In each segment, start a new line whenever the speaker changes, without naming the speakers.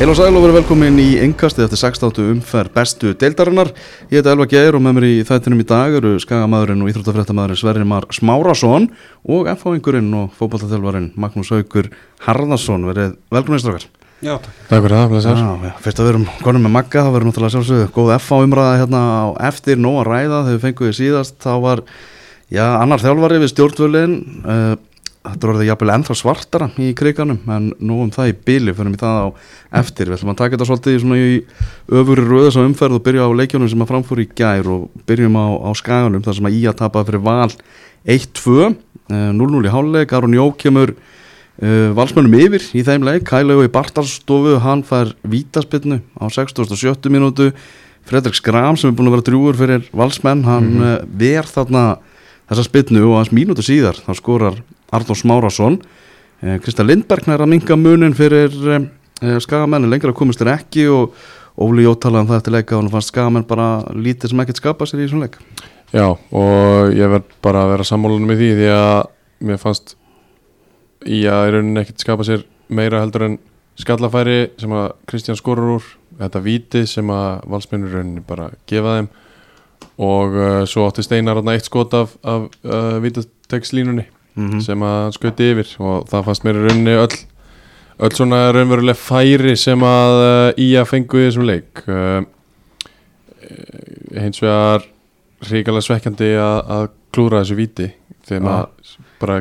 Heil og sæl og verið velkomin í yngkastið eftir 16. umferð bestu deildarinnar. Ég heiti Elva Geir og með mér í þættinum í dag eru skagamæðurinn og íþróttafrættamæðurinn Sverrir Mar Smárasson og FH-ingurinn og fókbaltaþjálfarinn Magnús Haugur Harðarsson. Verið velkomin í strafgar.
Já, takk.
Takk fyrir það, blessaður.
Já, já, fyrst að við erum konum með Magga, það verður náttúrulega sjálfsögðu góð FH-umræða hérna á eftir nóg að ræða þegar við fengum við síðast. Þá var, já, annar þjálfari við stjórnvölin, uh, þetta voruð jafnvel ennþá svartara í kriganum en nú um það í bíli fyrir mig það á eftir við ætlum að taka þetta svolítið í, svona í öfuri röðis á umferð og byrja á leikjónum sem að framfór í gær og byrjum á, á skaganum þar sem að Ía tapaði fyrir val 1-2 uh, 0-0 í háluleik, Aron Jó kemur uh, valsmönnum yfir í þeim leik Kælegu í Bartarstofu, hann fær vítaspinnu á 67. mínútu Fredrik Skram sem er búin að vera drúur fyrir valsmenn, hann mm -hmm. ver þarna þessa spinnu og hans mínútu síðar þá skorar Arnór Smárasson eh, Krista Lindberg nær að minga munin fyrir eh, skagamenn lengra komist er ekki og Óli Jó talaði um það eftir leika og hann fannst skagamenn bara lítið sem ekkert skapa sér í þessum leik.
Já, og ég verð bara að vera sammálunum með því því að mér fannst í að í rauninni ekkert skapa sér meira heldur en skallafæri sem að Kristján skorur úr þetta viti sem að valsmennur rauninni bara gefa þeim. Og uh, svo átti Steinar eitt skot af, af uh, vítatekslínunni mm -hmm. sem að skauti yfir og það fannst mér í rauninni öll öll svona raunveruleg færi sem að uh, í að fengu í þessum leik uh, hins vegar ríkala svekkjandi að, að klúra þessu viti þegar maður bara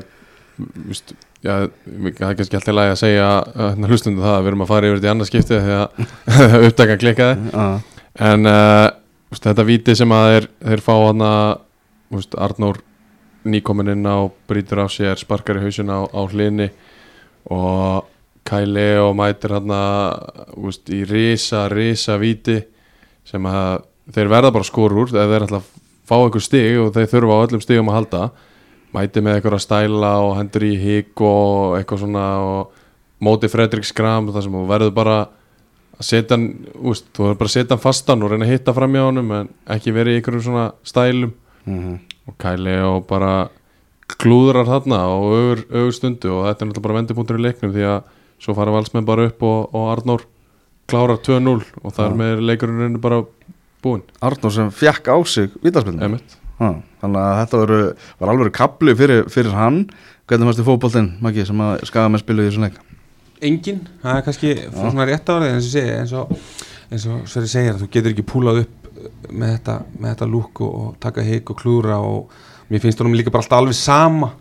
vist, já, það er kannski alltaf lægi að segja uh, hlustundu það að við erum að fara yfir þetta í annars skipti þegar uppdagan klikkaði
uh.
en vist, þetta viti sem að þeir, þeir fá hann að Arnór nýkominn inn á brítur af sér, sparkar í hausin á, á hlinni og Kæli og mætir hann að í risa, risa viti sem að þeir verða bara skorur ef þeir ætla að fá einhver stig og þeir þurfa á öllum stigum að halda mæti með eitthvað að stæla og hendur í hík og eitthvað svona og móti Fredrik Skram þar sem þú verður bara að setja hann, þú verður bara að setja hann fastan og reyna að hitta fram hjá hann en ekki verið í einhverjum svona stælum
mm -hmm.
Og Kæli og bara klúðrar þarna og öfur, öfur stundu og þetta er náttúrulega bara vendipunktur í leiknum því að svo fara valsmenn bara upp og, og Arnór klárar 2-0 og þar með leikurinn bara búinn.
Arnór sem fjekk á sig vítaspilni
Emitt
þannig að þetta var, var alveg kapli fyrir, fyrir hann. Hvernig fannst þið fókbóltinn Maggi sem að skaga með spilu í þessum leik?
Engin, það er kannski svona rétt árið eins og segja eins og, eins og Sverri segir að þú getur ekki púlað upp með þetta, þetta lúk og, taka heik og klúra og mér finnst það líka bara alltaf alveg sama.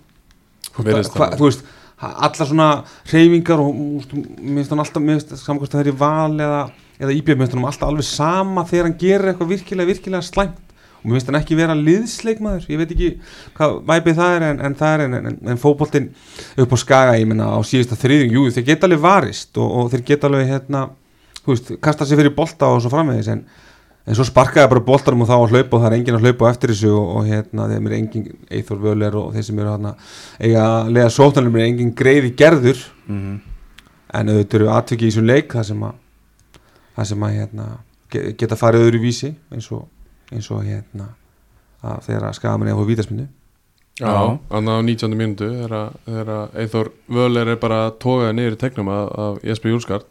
Hva, þú veist allar svona reyfingar og mér finnst hann alltaf, mér finnst saman hvort það er í val eða, eða íbjöð, mér finnst hann alltaf alveg sama þegar hann gerir eitthvað virkilega, virkilega slæmt. Og mér finnst hann ekki vera liðsleikmaður. Ég veit ekki hvað væpið það er en, en það er en, en, en fókbóltinn upp á skaga, ég menna á síðasta þriðing jú, þeir geta alveg varist og, og þeir geta alveg hérna, þú veist, kasta sér fyrir bolta og svo framvegis en en svo sparkaði bara bóltarum og þá að hlaupa og það er engin að hlaupa eftir þessu og, og hérna þeim er engin Eithor Völer og þeir sem eru hérna eiga að lega sótnalum er engin greiði gerður
mm -hmm.
en auðvitað eru aðtökið í svon leik það sem að, það sem að hérna, geta farið öðru vísi eins og, eins og hérna að þeirra skaman eða hóðu vítarsmyndu
Já, þannig á 19. mínútu þegar Eithor Völer er bara tókaði niður í tegnum af, af Jesper Júlskart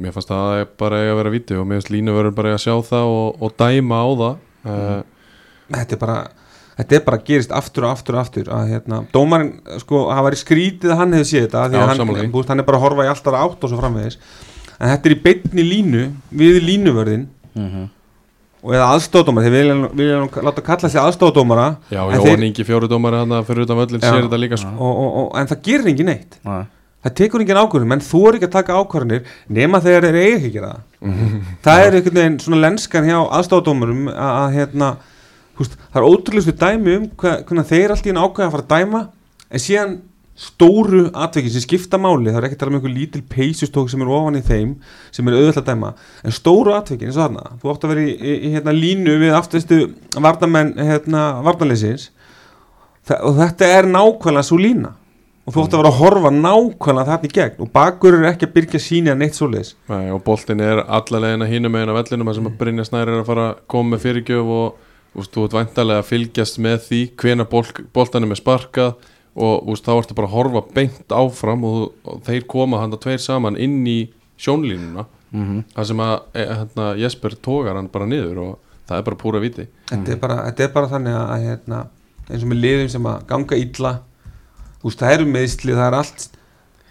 mér fannst það bara að vera viti og mér finnst línu verður bara að sjá það og, og dæma á það mm.
Þetta er bara þetta er bara að gerist aftur og aftur og aftur að hérna, dómarinn, sko, það var í skrítið að hann hefði séð þetta, því að hann, búst, hann er bara að horfa í alltaf átt og svo framvegis en þetta er í beinni línu við línuvörðin
mm -hmm.
og eða aðstóðdómar, þeir vilja, vilja láta kalla sig aðstóðdómara
Já, Jón Ingi fjórudómar hann fyrir utan völlin sér þetta líka sko.
og, og, og, en það gerir ekki neitt
Nei.
Það tekur engin ákvörðun, menn þú er ekki að taka ákvörðunir nema þegar þeir eiga ekki að gera það. Það er einhvern veginn svona lenskan hjá aðstóðdómarum að hérna húst, það er ótrúlega dæmi um hvernig þeir allt í enn ákvæða að fara að dæma en síðan stóru atveki sem skipta máli, það er ekki að tala um einhver lítil peysustók sem er ofan í þeim sem er auðvitað að dæma, en stóru atveki eins og þarna, þú átt að vera í, í, í hérna, línu við afturstu varnamenn hérna, varnaleysins og þetta er nákvæmlega svo lína og þú átt að vera að horfa nákvæmlega þarna í gegn. Og bakur er ekki að byrja síni að neitt svoleiðis.
Nei, og boltin er allalegin að hínum megin á vellinum sem að Brynja Snæri er að fara að koma með fyrirgjöf og úst, þú ert vantarlega að fylgjast með því hvena bolk, boltanum er sparkað og úst, þá ertu bara að horfa beint áfram og, og þeir koma handa tveir saman inn í sjónlínuna
mm
það sem að e, hérna, Jesper tógar hann bara niður og það er bara púra viti
þetta, er bara, þetta er bara þannig að hérna, eins og með liðum sem að ganga illa veist, það eru meðsli, það er allt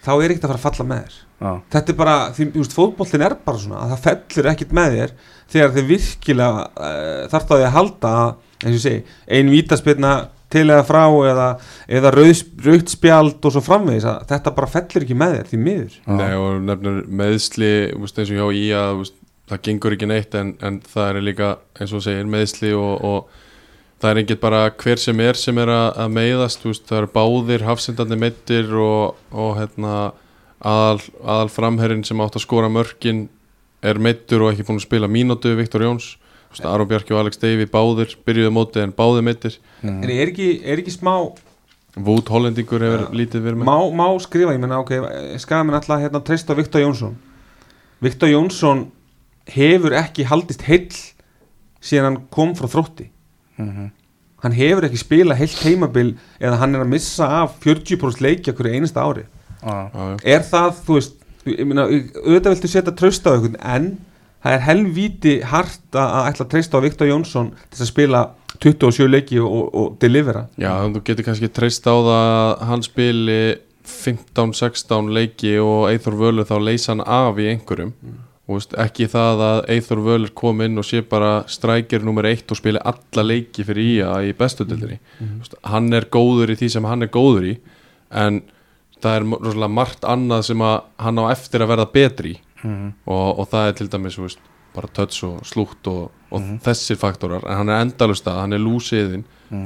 þá er ekkert að fara að falla með þér.
Já,
þetta er bara, því, þú veist, fótbollin er bara svona að það fellur ekkert með þér þegar þið virkilega uh, þarf það að halda eins og segi, ein vítaspilna til eða frá eða, eða rauð, rauðt spjald og svo framvegis að þetta bara fellur ekki með þér því miður.
Nei, og nefnir meðsli úst, eins og hjá í að úst, það gengur ekki neitt en, en það er líka eins og segir meðsli og, og það er engið bara hver sem er sem er að, að meiðast úst, það eru báðir hafsendandi meittir og, og hérna, aðal, aðal framherrin sem átt að skora mörkin er meittur og ekki búin að spila mínútu Viktor Jóns. Úst, Aron Bjarki og Alex Davey báðir byrjuðu móti en báðir meittir
mm.
en er ekki, er ekki smá
Vút Hollendingur hefur lítið verið með.
Má, má skrifa, ég menna, ok skafum minn alltaf hérna treysta á Viktor Jónsson. Viktor Jónsson hefur ekki haldist heill síðan hann kom frá þrótti
Mm
hann hefur ekki spila heilt heimabil eða hann er að missa af 40% leikja hverju einasta ári.
Já,
já.
er það, þú veist ég meina, auðvitað viltu setja tröst á einhvern en það er helvíti hart að ætla að treysta á Viktor Jónsson til að spila 27 leiki og, og, delivera.
Já, þú getur kannski treyst á það að hann spili 15-16 leiki og Eithor Völur þá leysa hann af í einhverjum. Og veist, ekki það að Eithor Völur kom inn og sé bara strækir nummer eitt og spili alla leiki fyrir IA í bestudildinni mm. hann er góður í því sem hann er góður í en það er rosalega margt annað sem að hann á eftir að verða betri í.
Mm
og, og það er til dæmis veist, bara töts og slútt og, og þessir faktorar. En hann er endalust að, hann er lúsiðin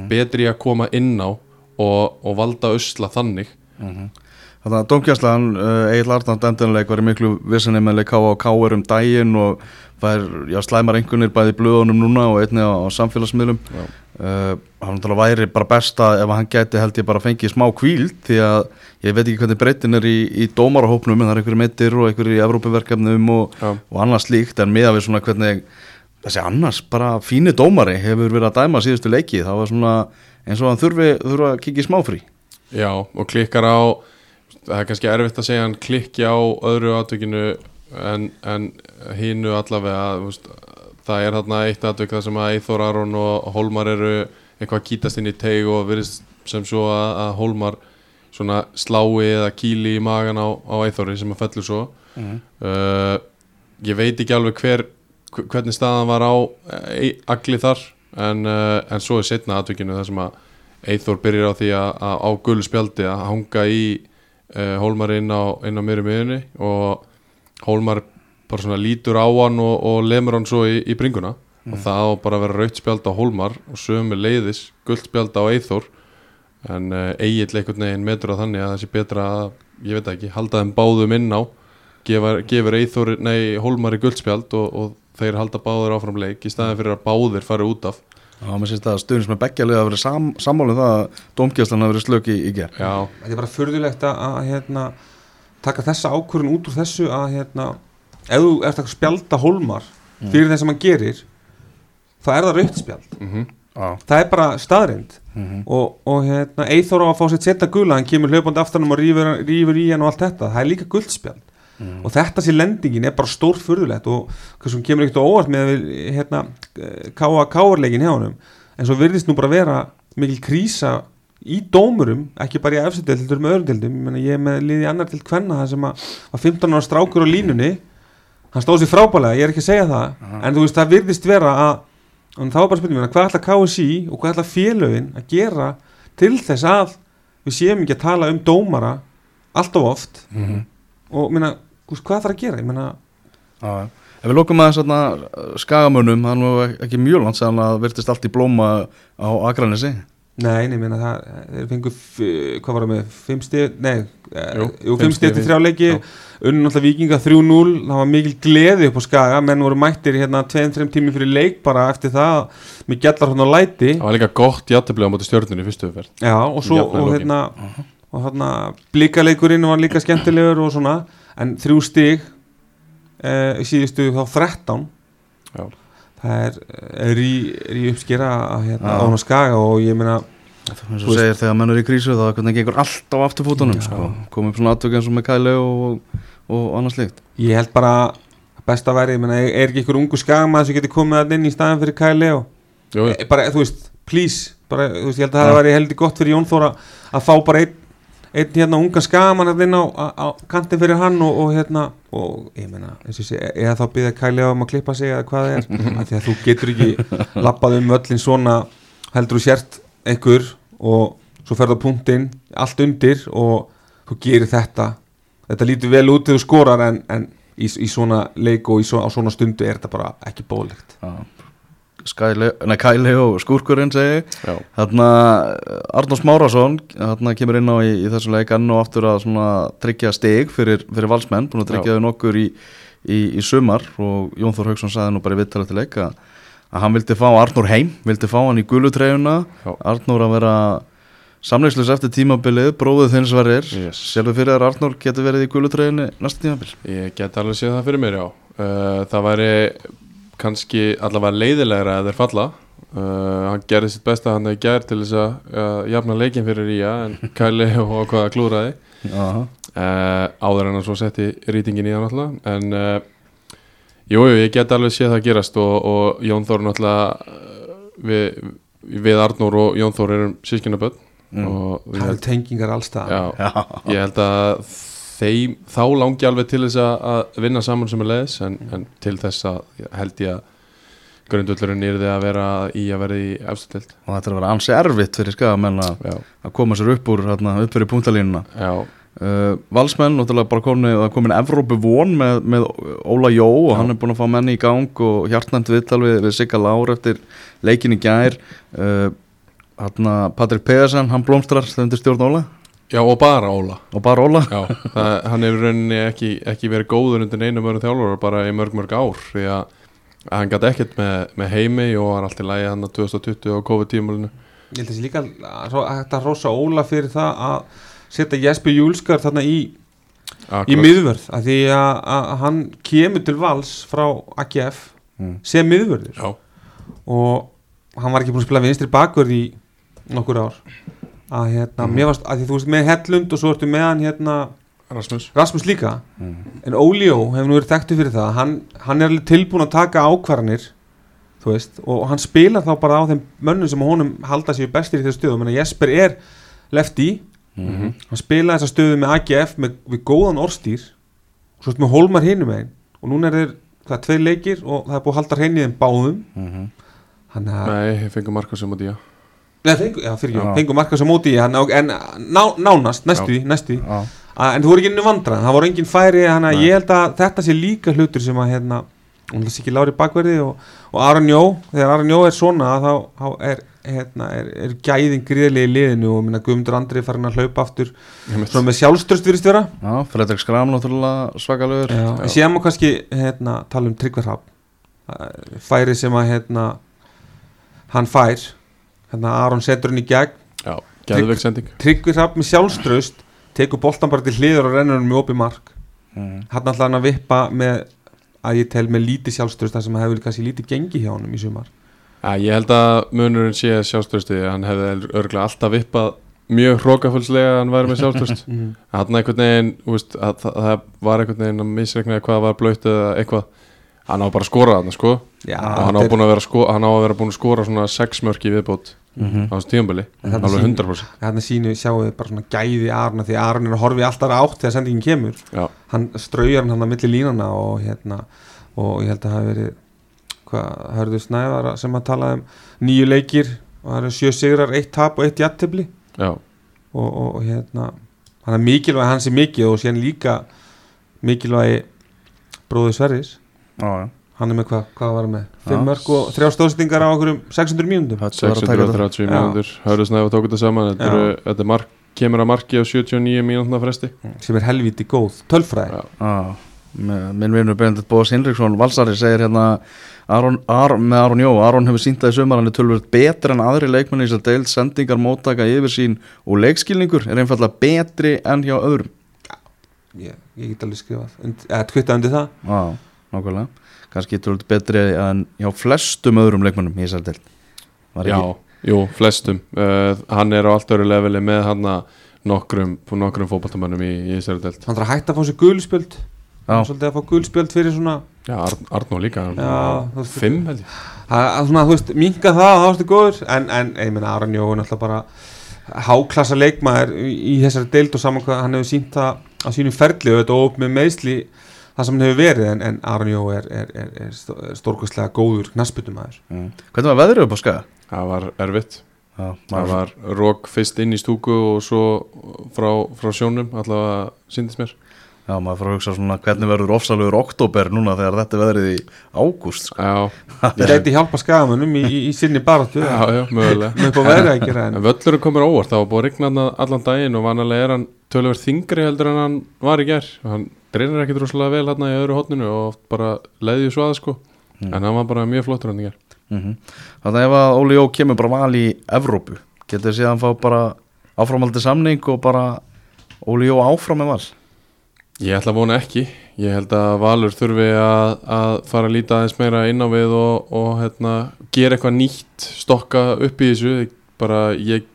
betri í að koma inn á og, og valda usla þannig
Þannig að Dómkjæslan, uh, Egil Arnald endinleik var í miklu vissinni með leik á K.R. um daginn og fær já, slæmar einhvernir bæði blöðunum núna og einni á, á samfélagsmiðlum. Uh, hann náttúrulega væri bara besta ef hann gæti held ég bara fengið smá kvíld því að ég veit ekki hvernig breytin er í, í dómarahópnum en það er einhverju meittir og einhverju í Evrópuverkefnum og, og annað slíkt. En miða við svona hvernig þessi annars bara fíni dómari hefur verið að dæma síðustu leiki það var svona eins og hann þurfi, þurfi að kikið smáfrí.
Já, og klikkar á það er kannski erfitt að segja hann klikki á öðru aðtökinu en, en hínu allavega veist, það er þarna eitt aðtök það sem að Eithor Aron og Holmar eru eitthvað að kýtast inn í teig og virðist sem svo að, að Holmar svona slái eða kýli í magan á, á Eithori sem að fellur svo. Uh, ég veit ekki alveg hver hvernig staðan var á e, agli þar en, uh, en svo er setna aðtökinu það sem að Eithor byrjar á því að, að á gullu spjaldi að hanga í uh, Hólmar inn á, inn á í miðunni og Hólmar bara svona lítur á hann og, og lemur hann svo í, í bringuna. Og það á bara að vera rautt spjald á Hólmar og sömu leiðis gullt spjald á Eithor en uh, eigill einhvern veginn metur á þannig að það sé betra að, ég veit ekki, halda þeim báðum inn á gefur, gefur Eithor, nei, Hólmar í gullt spjald og, og þeir halda báður áfram leik í staðin fyrir að báðir fari út af
Já, mér syns það stuðnins með beggjalið að vera sam, sammálið það að Dómkjæslan hafi verið slök í, í ger
Já,
þetta er bara furðulegt að, að hérna, taka þessa ákvörðun út úr þessu að hérna, ef þú ert að spjalda hólmar fyrir það sem hann gerir þá er það rautt spjald.
Mhm.
Já,
það er bara staðrind
mhm,
og, og hérna, Eithor á að fá sér setja gula hann kemur hlaupandi aftanum og rýfur, rýfur í hann og allt þetta, það er líka guldspjald
mhm.
og þetta sé lendingin er bara stór furðulegt og hversum kemur ekkert óvart með við, hérna, K.A.K.R-leikin hjá honum. En svo virðist nú bara vera mikil krísa í dómurum ekki bara í efsendel, heldur með öðrum deildum. Ég, er með liði annar til kvenna það sem að, að 15 ára strákur á línunni. Hann stóð sér frábælega, ég er ekki að segja það. En þú veist, það virðist vera að og þá er bara spurning, hvað ætla KSI og hvað ætla félögin að gera til þess að við séum ekki að tala um dómara alltaf oft?
Mhm.
og minna, hvað þarf að gera ég meina,
Já, já. Ef við lókum aðeins þarna skagamönnum, það er nú ekki mjög langt sem að virtist allt í blóma á Akranesi.
nei, nei, minna það þeir fengu, hvað var það með fimm stið, nei,
Jú,
jú,
fimm
stið til
við-
þrjá leiki
já.
unnu náttúrulega vikinga 3-0 það var mikil gleði upp á skaga menn voru mættir hérna 2-3 tími fyrir leik bara eftir það, með gjallar hann á læti
Það var líka gott játtöfli á móti stjórnunni í fyrstu umferð
Já, og svo og hérna, og hérna blikaleikurinn var líka skemmtilegur og svona en þrjú stig uh, síðustu þá 13
Já.
það er, er, í, er í uppskera að hérna,
Já.
á hann skaga og ég meina
eins
Þú
og segir þegar menn er í krísu þá hvernig gengur allt á afturfótunum sko. komið upp svona aðtök eins og með Kæli og, og annars líkt
ég held bara besta væri, ég meina, er ekki ykkur ungu skagma sem getur komið að inn í staðan fyrir
Jú, jú.
Eh, bara, þú veist, please bara, þú veist, ég held að það væri heldur gott fyrir Jón Þóra að fá bara einn einn hérna ungan skaman að inn á, á, á kantin fyrir hann og, og hérna og ég meina, eins og sé, eða þá Kyle Leo um að klippa sig eða hvað það er. Af því að þú getur ekki lappað um öllin svona heldur þú sért einhver og svo ferðu á punktinn allt undir og þú gerir þetta. Þetta lítur vel út þegar þú skorar en, en í, í svona leik og í svo, á svona stundu er þetta bara ekki bóðlegt
Já. Kæli og skúrkurinn segi
Já.
þarna Arnór Smárasson þarna kemur inn á í, í þessu leik enn og aftur að tryggja stig fyrir, fyrir valsmenn, búin að tryggja þau nokkur í, í, í sumar og Jón Þór Hauksson sagði nú bara í viðtalið til leik að, að hann vildi fá Arnór heim vildi fá hann í gulutreyjuna
Já.
Arnór að vera samleyslus eftir tímabilið, bróðið þinn svarir
Yes.
sjálfur fyrir að Arnór getur verið í gulutreyjunni næsta tímabil
Ég get alveg séð það fyrir mér, já uh, Það væri kannski allavega leiðilegra að þeir falla. Uh, Hann gerði sitt besta hann að gær til þess að uh, jafna leikin fyrir Ría en Kæli og hvaða klúraði uh, áður en að svo setti rýtingin í hann náttúrulega en uh, jú, ég get alveg séð það gerast og, og Jón Þór náttúrulega uh, við, við Arnór og Jón Þór erum sískinaböld
Mm.
og
það
held,
tengingar allstað
já,
Já.
ég held að þeim, þá langi alveg til þess að- vinna saman sem er leiðis en, en til þess að held ég að grundullurinn yrði að vera í að vera í efstutild
og þetta er að vera ansi erfitt fyrir skagamenn að
já,
koma sér upp úr hérna, upp fyrir punktalínuna.
Já,
uh, Valsmenn, náttúrulega bara komin, það er komin Evrópu von með, með Óla Jó og hann er búin að fá menni í gang og hjartnæmt viðtal við, við Sigga Lár eftir leikin í gær. Uh, hérna Patrik Pedersen, hann blómstrar þegar undir stjórn Óla
já og bara Óla.
Og bara Óla.
Já, það, hann hefur rauninni ekki, ekki verið góður undir einu mörgum þjálfur bara í mörg mörg ár því að að hann gæti ekkert með, með heimi og hann allt í lægi hann á 2020 og COVID-tímulinu
ég held þessi líka að ró- að þetta rosa Óla fyrir það að setja Jesper Júlskar þarna í, í miðvörð af því að, að hann kemur til vals frá AGF
Mm.
sem miðvörður.
Já,
og hann var ekki búin að spila vinstri bakvörð í nokkur ár að hérna, mér varst, að því þú veist með Hellund og svo ertu með hann hérna
Rasmus.
Rasmus líka,
Mm.
en Óljó hefur nú verið þekktu fyrir það, hann, hann er alveg tilbúin að taka ákvarðanir þú veist, og hann spilar þá bara á þeim mönnum sem honum halda sér bestir í þessu stöðu, menn að Jesper er lefty,
Mhm.
hann spilaði þessa stöðu með AGF með, við góðan orstýr svo ertu með Holmar hinum einn og núna er þeir, það er tveir leikir og það er búið að halda hrein í þeim báðum.
Mhm.
að
Nei, ég fengur Markus um að dýja
Nei, fengu, marka sem móti í hann en ná, nánast, næstu næstu en þú voru ekki innu vandrað, það voru engin færi þannig að ég held að þetta sé líka hlutur sem að hérna, hún held ekki lári bakverði og, og Aron Jó, þegar Aron Jó er svona þá, þá er, hérna, er, er gæðin gríðlega í liðinu og minna Guðmundur Andri farin að hlaupa aftur svona með sjálfströst virðist vera.
Já, Fredrik Skram náttúrulega svakalegur
Já, en síðan má kannski hérna, tala um Tryggvar Hrafn. Færi sem að hérna, hann fær hérna, Aron setur hann í gegn.
Já, geðveik sending.
Tryggvi Hrafn með sjálfströst tekur boltan bara til hliður og rennur hann með opið mark.
Mhm.
hann ætla hann að vippa með að ég tel með lítið sjálfströst þar sem það hefur kannski lítið gengi hjá honum í sumar.
Já, ég held að munurinn sé sjálfströsti hann hefði örgulega alltaf vippað mjög hrókafullslega að hann væri með sjálfströst
mm.
hann einhvern veginn, veist, að, það, það var einhvern veginn að misreikna hvað var blöytt eða eitthvað hann á bara að skora þarna sko.
Já,
og hann á, að vera sko, hann á að vera búin að skora svona sex mörk í viðbót
Mhm.
á þessu
þarna
alveg
sýn-
100%
Þarna sínu sjáum við bara svona gæði Arna því Aron er að horfi alltaf átt þegar sendingin kemur.
Já,
hann straujar hann að milli línana og hérna og ég held að það hafi verið hvað, hörðu snæðara sem að tala um nýju leikir og það eru sjö sigrar, eitt tap og eitt jattefli
já,
og, og, og hérna hann er mikilvæg hans er mikið og síðan líka mikilvægi bróður Sverris
Já, já.
Hann er með hvað, hvað var hann með?
Já.
5 mörg og 3 stóðsendingar á okkur um 600 mínúndum
Þetta var að taka þetta.
630
Já.
mínútur. Hörðusnæði tók þetta saman. Þetta,
Já.
eru, þetta er mark, kemur að marki á 79 mínútna fresti.
Sem er helviti góð, tölfræði.
Já.
Já, minn vinnur Benedikt Bóðs Hinriksson Valsari segir hérna Aron, Aron, með Aron Jó, Aron hefur sínt það í sumar hann er tölvöld betur en aðri leikmenni að deild. Sendingar, móttaka, yfirsýn og leikskilningur er einfallega betri en hjá öðrum.
Ég, ég get alveg skrifað. Eða twittað undir það.
Já, nákvæmlega. Kannski tölvöld betri en hjá flestum öðrum leikmennum í að Var
Já, jú, flestum. Uh, Hann er á allt öru leveli með hann nokkrum, nokkrum fótballtamönnum í, í Ísraeldelt
hann þarf að hætta að fá sér gulspjöld hann svolítið að fá gulspjöld fyrir svona
Já, Ar Arnó líka
Já,
Fimm held ég.
Að, að svona, þú veist, minga það og þá ertu góður. En, en ég meina Aron Jó er náttúrulega bara háklassa leikmaður í, í þessari deild og saman hvað hann hefur sínt það á sínum ferli og þetta óp með meðsli það sem hann hefur verið en, en Aron Jó er, er, er, er stó- stórkostlega góður knassbytumæður
mm. Hvernig var veðrið upp á skaga?
Það var erfitt.
Já,
Það var rók fyrst inn í stúku og svo frá, frá sjónum allavega síndist mér.
Já, maður fyrir að hugsa svona hvernig verður ofsalugur oktober núna þegar þetta er veðrið í ágúst sko.
Já,
það gæti hjálpa skagamönnum í, í, í sinni baráttu.
Já, já, mögulega.
Með upp á veðri að gera en
völlurinn komur óvart, það var búið að rigna þarna allan daginn og vanalega er hann tölverð þingri heldur en hann var í ger og hann reynir ekkit rosalega vel hann í öðru hotninu og bara leiði svo að sko. En hann var bara mjög flottur hann í ger
mm Þannig að ef að Óli Jó kemur bara val í Evrópu getur síðan fá bara áframaldi samning og bara Óli Jó áfram með val?
Ég ætla að vona ekki, ég held að Valur þurfi að, að fara að líta aðeins meira inn á við og, og hérna, gera eitthvað nýtt, stokka upp í þessu. Bara ég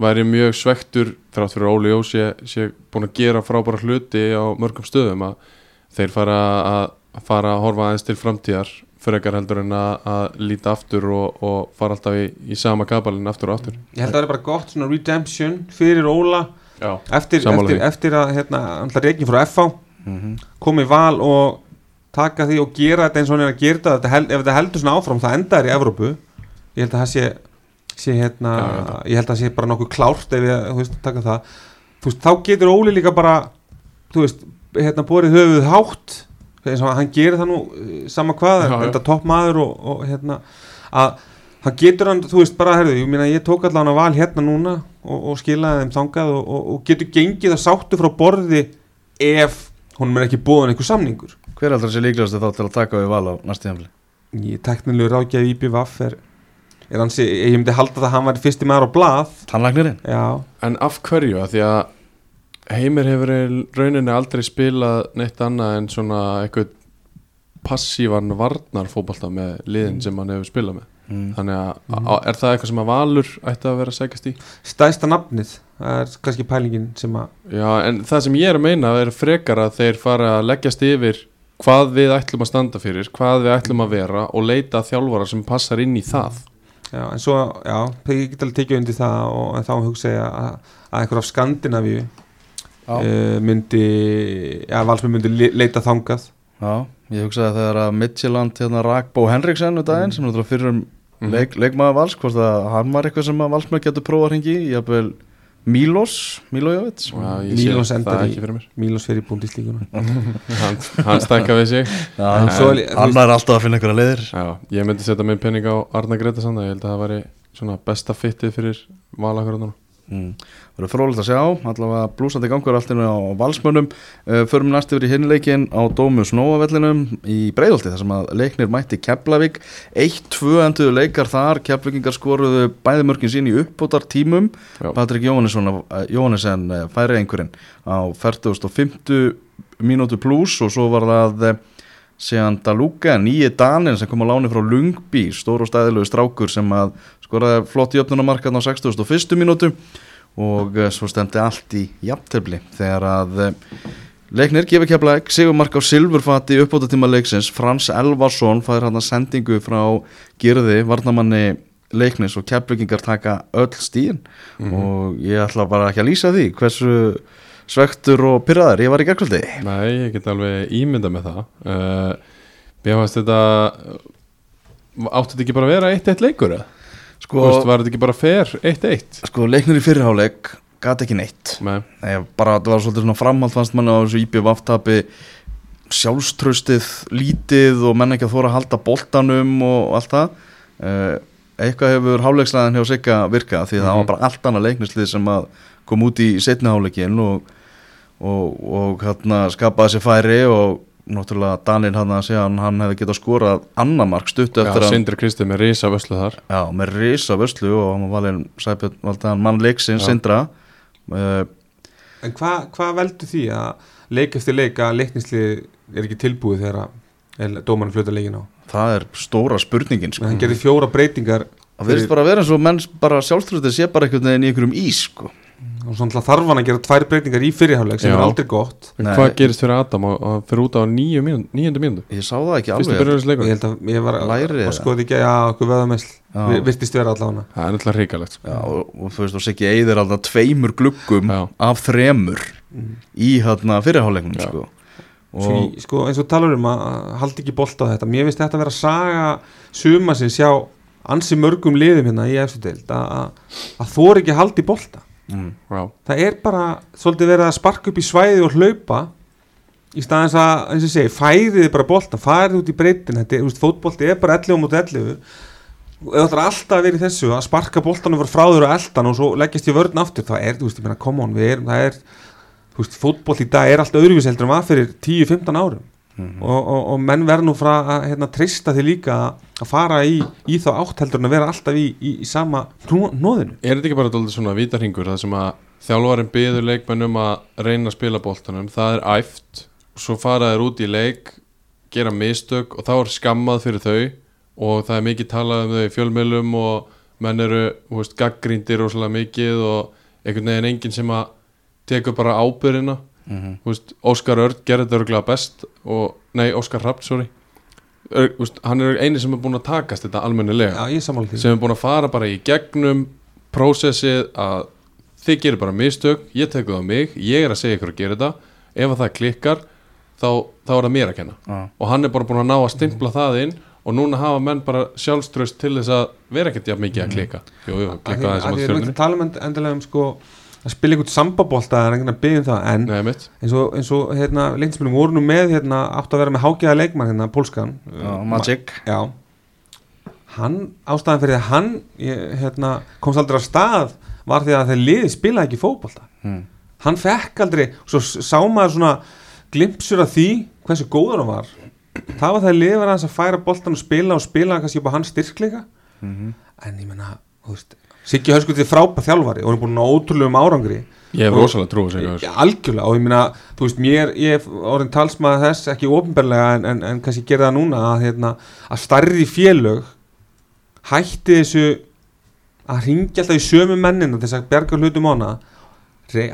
væri mjög svektur þrátt fyrir að Óli Jó sé, sé búin að gera frábæra hluti á mörgum stöðum að þeir fara að, að fara að horfa aðeins til framtíðar frekar heldur en að, að líta aftur og, og fara alltaf í, í sama kabalinn aftur og aftur.
Ég held að það er bara gott svona redemption fyrir Óla
Já,
eftir, eftir, eftir að hérna, alltaf reikin frá FH
mm
koma í val og taka því og gera þetta eins og hann er að gera þetta, þetta held, ef þetta heldur svona áfram það endar í Evrópu. Ég held að það sé, sé hérna,
Já, ég
held að það sé bara nokkuð klárt ef ég, þú veist, taka það. Þú veist, þá getur Óli líka bara þú veist, hérna borið höfuð hátt eins og hann gerir það nú eh, sama hvað,
Já,
þetta topp maður og, og hérna, að hann getur hann, þú veist, bara, herðu, ég meina ég tók allan að val hérna núna og, og skilaði þeim þangað og, og, og getur gengið að sáttu frá borði ef honum er ekki búin einhver samningur.
Hver er alltaf sér líklegast þá til að taka við val á næstu hjá
ég teknilegu ráðgjafi IBVF er, er hans, ég myndi halda það að hann var fyrsti maður á blað
Tannlagnirinn?
já,
En af hverju? Af Því að Heimir hefur í rauninni aldrei spilað neitt annað en svona eitthvað passívan varnarfótbolta með liðin sem hann hefur spilað með
Mm.
Þannig að mm. er það eitthvað sem að Valur ætti að vera að segjast í?
stæsta nafnið það er kannski pælingin sem að
Já, en það sem ég er að meina er frekar að þeir fara að leggjast yfir hvað við ætlum að standa fyrir, hvað við ætlum að vera og leita að þjálfara sem passar inn í það
já, en svo, já, ég get alveg tekið undir það og þá hugsa ég að, að einhver af Skandinavíu uh, myndi já, valsmenn myndi le- leita þangað.
Já, ég hugsaði þegar að Midtjylland hérna rak Bó Henriksen um daginn sem náttúrulega fyrir um
Mhm.
leik, leikmaður vals hvort að hann var eitthvað sem að valsmenn getur prófa að hringi í jafnvel Mílos
Sé
Mílos
það
endar í-
ekki fyrir mér.
Mílos fyrir búndíslíkuna
Hann, hann stækka við sig.
Er-
hann er alltaf að finna einhverja leiðir.
Já, ég myndi setja minn penning á Arna Greta Sanda, ég held að það væri svona besta fittið fyrir valakurðunum
mm. Það eru frólægt að sjá, allavega blúsandi gangur alltaf á valsmönnum uh, Förum næst yfir í hinleikin á Dómus Nóavellinum í Breiðolti þar sem að leiknir mætti Keflavík 1-2 enduðu leikar þar Keflavíkingar skoruðu bæði mörkin sín í uppbótar tímum
Já.
Patrik uh, færi einhverjinn á 4050 mínútu pluss og svo var það uh, síðan Daluka, nýji Danin sem kom á láni frá Lungby, stór og stæðilegu strákur sem að skoraði flott í öfnunamarkaðn á 61. mínútu og uh, svo stemdi allt í jafntefli þegar að uh, leiknir gefur keflaðeg Sigurmark á Silfurfati uppbóta tíma leiksins Frans Elvarsson fæður hann að sendingu frá Girði, varnamanni leiknis og keflugingar taka öll stíðin og ég ætla bara ekki að lýsa því hversu svektur og pyrraður ég var í gerkvöldi
Nei, ég get alveg ímynda með það uh, Mér fannst þetta Áttu þetta ekki bara að vera 1-1 leikur? eða?
Sko,
veist, var þetta ekki bara fair? 1-1?
sko leiknir í fyrirháleik gat ekki neitt.
Nei,
Nei, bara það var svolítið svona framhald fannst manni á þessu IPVF tapi. Sjálfströstið lítið og menn ekki að þóra að halda boltanum og allt það. Uh, eitthvað hefur háleikslæðin hjá Sigga virka því það
Mhm.
var bara allt annað leiknislið sem að kom út í setni háleikin og, og, og hérna skapaði sér færi og náttúrulega Danil hann að segja hann, hann hefði getað skorað annar mark stuttu
já,
eftir að
Sindri Kristi með risa vöslu þar
Já, með risa vörslu og hann var hann mann leiksins
Já.
Sindra uh,
En hvað hva veldur því að leik eftir leik að leiknislið er ekki tilbúið þegar dómarinn fluta leikin á?
það er stóra spurningin sko.
Hann gerði fjóra breytingar
það verðist bara að vera eins og menn bara sjálfströðið sé bara einhvern veginn í einhverjum ís sko.
Og svona þarf hann að gera tvær breytingar í fyrirháleik sem
Já.
er aldrei gott
Nei.
hvað gerist fyrir Adam og, og fyrir út á nýju mínúndu, níundu mínúndu
Ég sá það ekki
fyrstu
alveg
ég
leikur
held að ég var
Læri
að
eða?
skoða ekki að okkur veðamessl
Já.
virtist vera allavega
það er náttúrulega hrikalegt sko.
Já, og, og þú veist, og Siggi Eyðir alltaf tveimur gluggum
Já.
af þremur í hérna fyrirháleiknum
Já.
sko.
Svo,
og
sko, eins og talar um að að halda ekki bolt á þetta mér finnst þetta að vera að saga suma sem sjá ansi mörgum liðum hérna í eftir deild að, að, að þóri ekki að halda í bolta
mm,
Já,
það er bara svolítið verið að sparka upp í svæði og hlaupa í staðins að, eins og ég segi, færiði bara bolta farið út í breytin, þetta fótbolti er bara 11 mútið 11 og ef það er alltaf í þessu að sparka boltanum fyrir frá þér og eldan og svo leggjast í vörn aftur, það er, þú veist, ég meina, come on, við erum, það er þú veist, fótbolt í dag er allt öðruvís heldur en var fyrir 10-15 árum
Mhm.
og, og, og menn verður nú frá að hérna, trista því líka að fara í, í þá átt heldur en að vera alltaf í, í, í sama hnoðinu
er þetta ekki bara dálítið svona vítarhingur það sem að þjálfarin byður leikmennum að reyna að spila boltanum, það er æft svo fara þeir út í leik gera mistök og þá er skammað fyrir þau og það er mikið talað um þau í fjölmiðlum og menn eru þú veist, gaggríndir rosalega mikið og einhvern veginn enginn sem að tekur bara ábyrðina
mm
Þú veist, Óskar Örd gerði þetta örgulega best og, nei, Óskar Rapp, sorry. Ör, veist, hann er eini sem er búin að takast þetta almennilega.
Því.
Sem er búin að fara bara í gegnum prósessið að þið gerir bara mistök, ég tekur það á mig ég er að segja ykkur að gera þetta. Ef að það klikkar, þá, þá er það mér að kenna.
Já.
og hann er bara búin að ná að stimpla það inn og núna hafa menn bara sjálfströst til þess að vera ekkert jafn mikið að klikka jú, jú,
því
aðeins á
að því erum
stjórnir
ekki að tala um end- endilega um sko að spila einhvern sambabólta eða einhvern að byggja um það en
Nei,
eins og, eins og hérna leiknspilum voru nú með hérna átt að vera með hágæða leikmann hérna pólskan.
Já, Magic.
Já. Hann ástæðan fyrir að hann ég, hérna, komst aldrei á stað var því að þeir liði spilaði ekki fótbolta.
Mm.
hann fekk aldrei svo s- sá maður svona glimpsur af því hversu góður hann var. Það var það liði var aðeins að færa boltan og spila og spila kannski upp á hans styrkleika.
Mm
en ég menna, þú veist Siggi Hörskull er frábæð þjálfari og hann er búin að ótrúlegum árangri.
Ég hef
Og-
rosalega trú að segja
Já, algjörlega. Og ég meina, þú veist, mér ég hef orðin talsmaður þess, ekki ofinberlega en, en, en kannski gera það núna að, hérna, að starri félög hætti þessu að ringja alltaf í sömu mennina þess að berga hlutum á hana.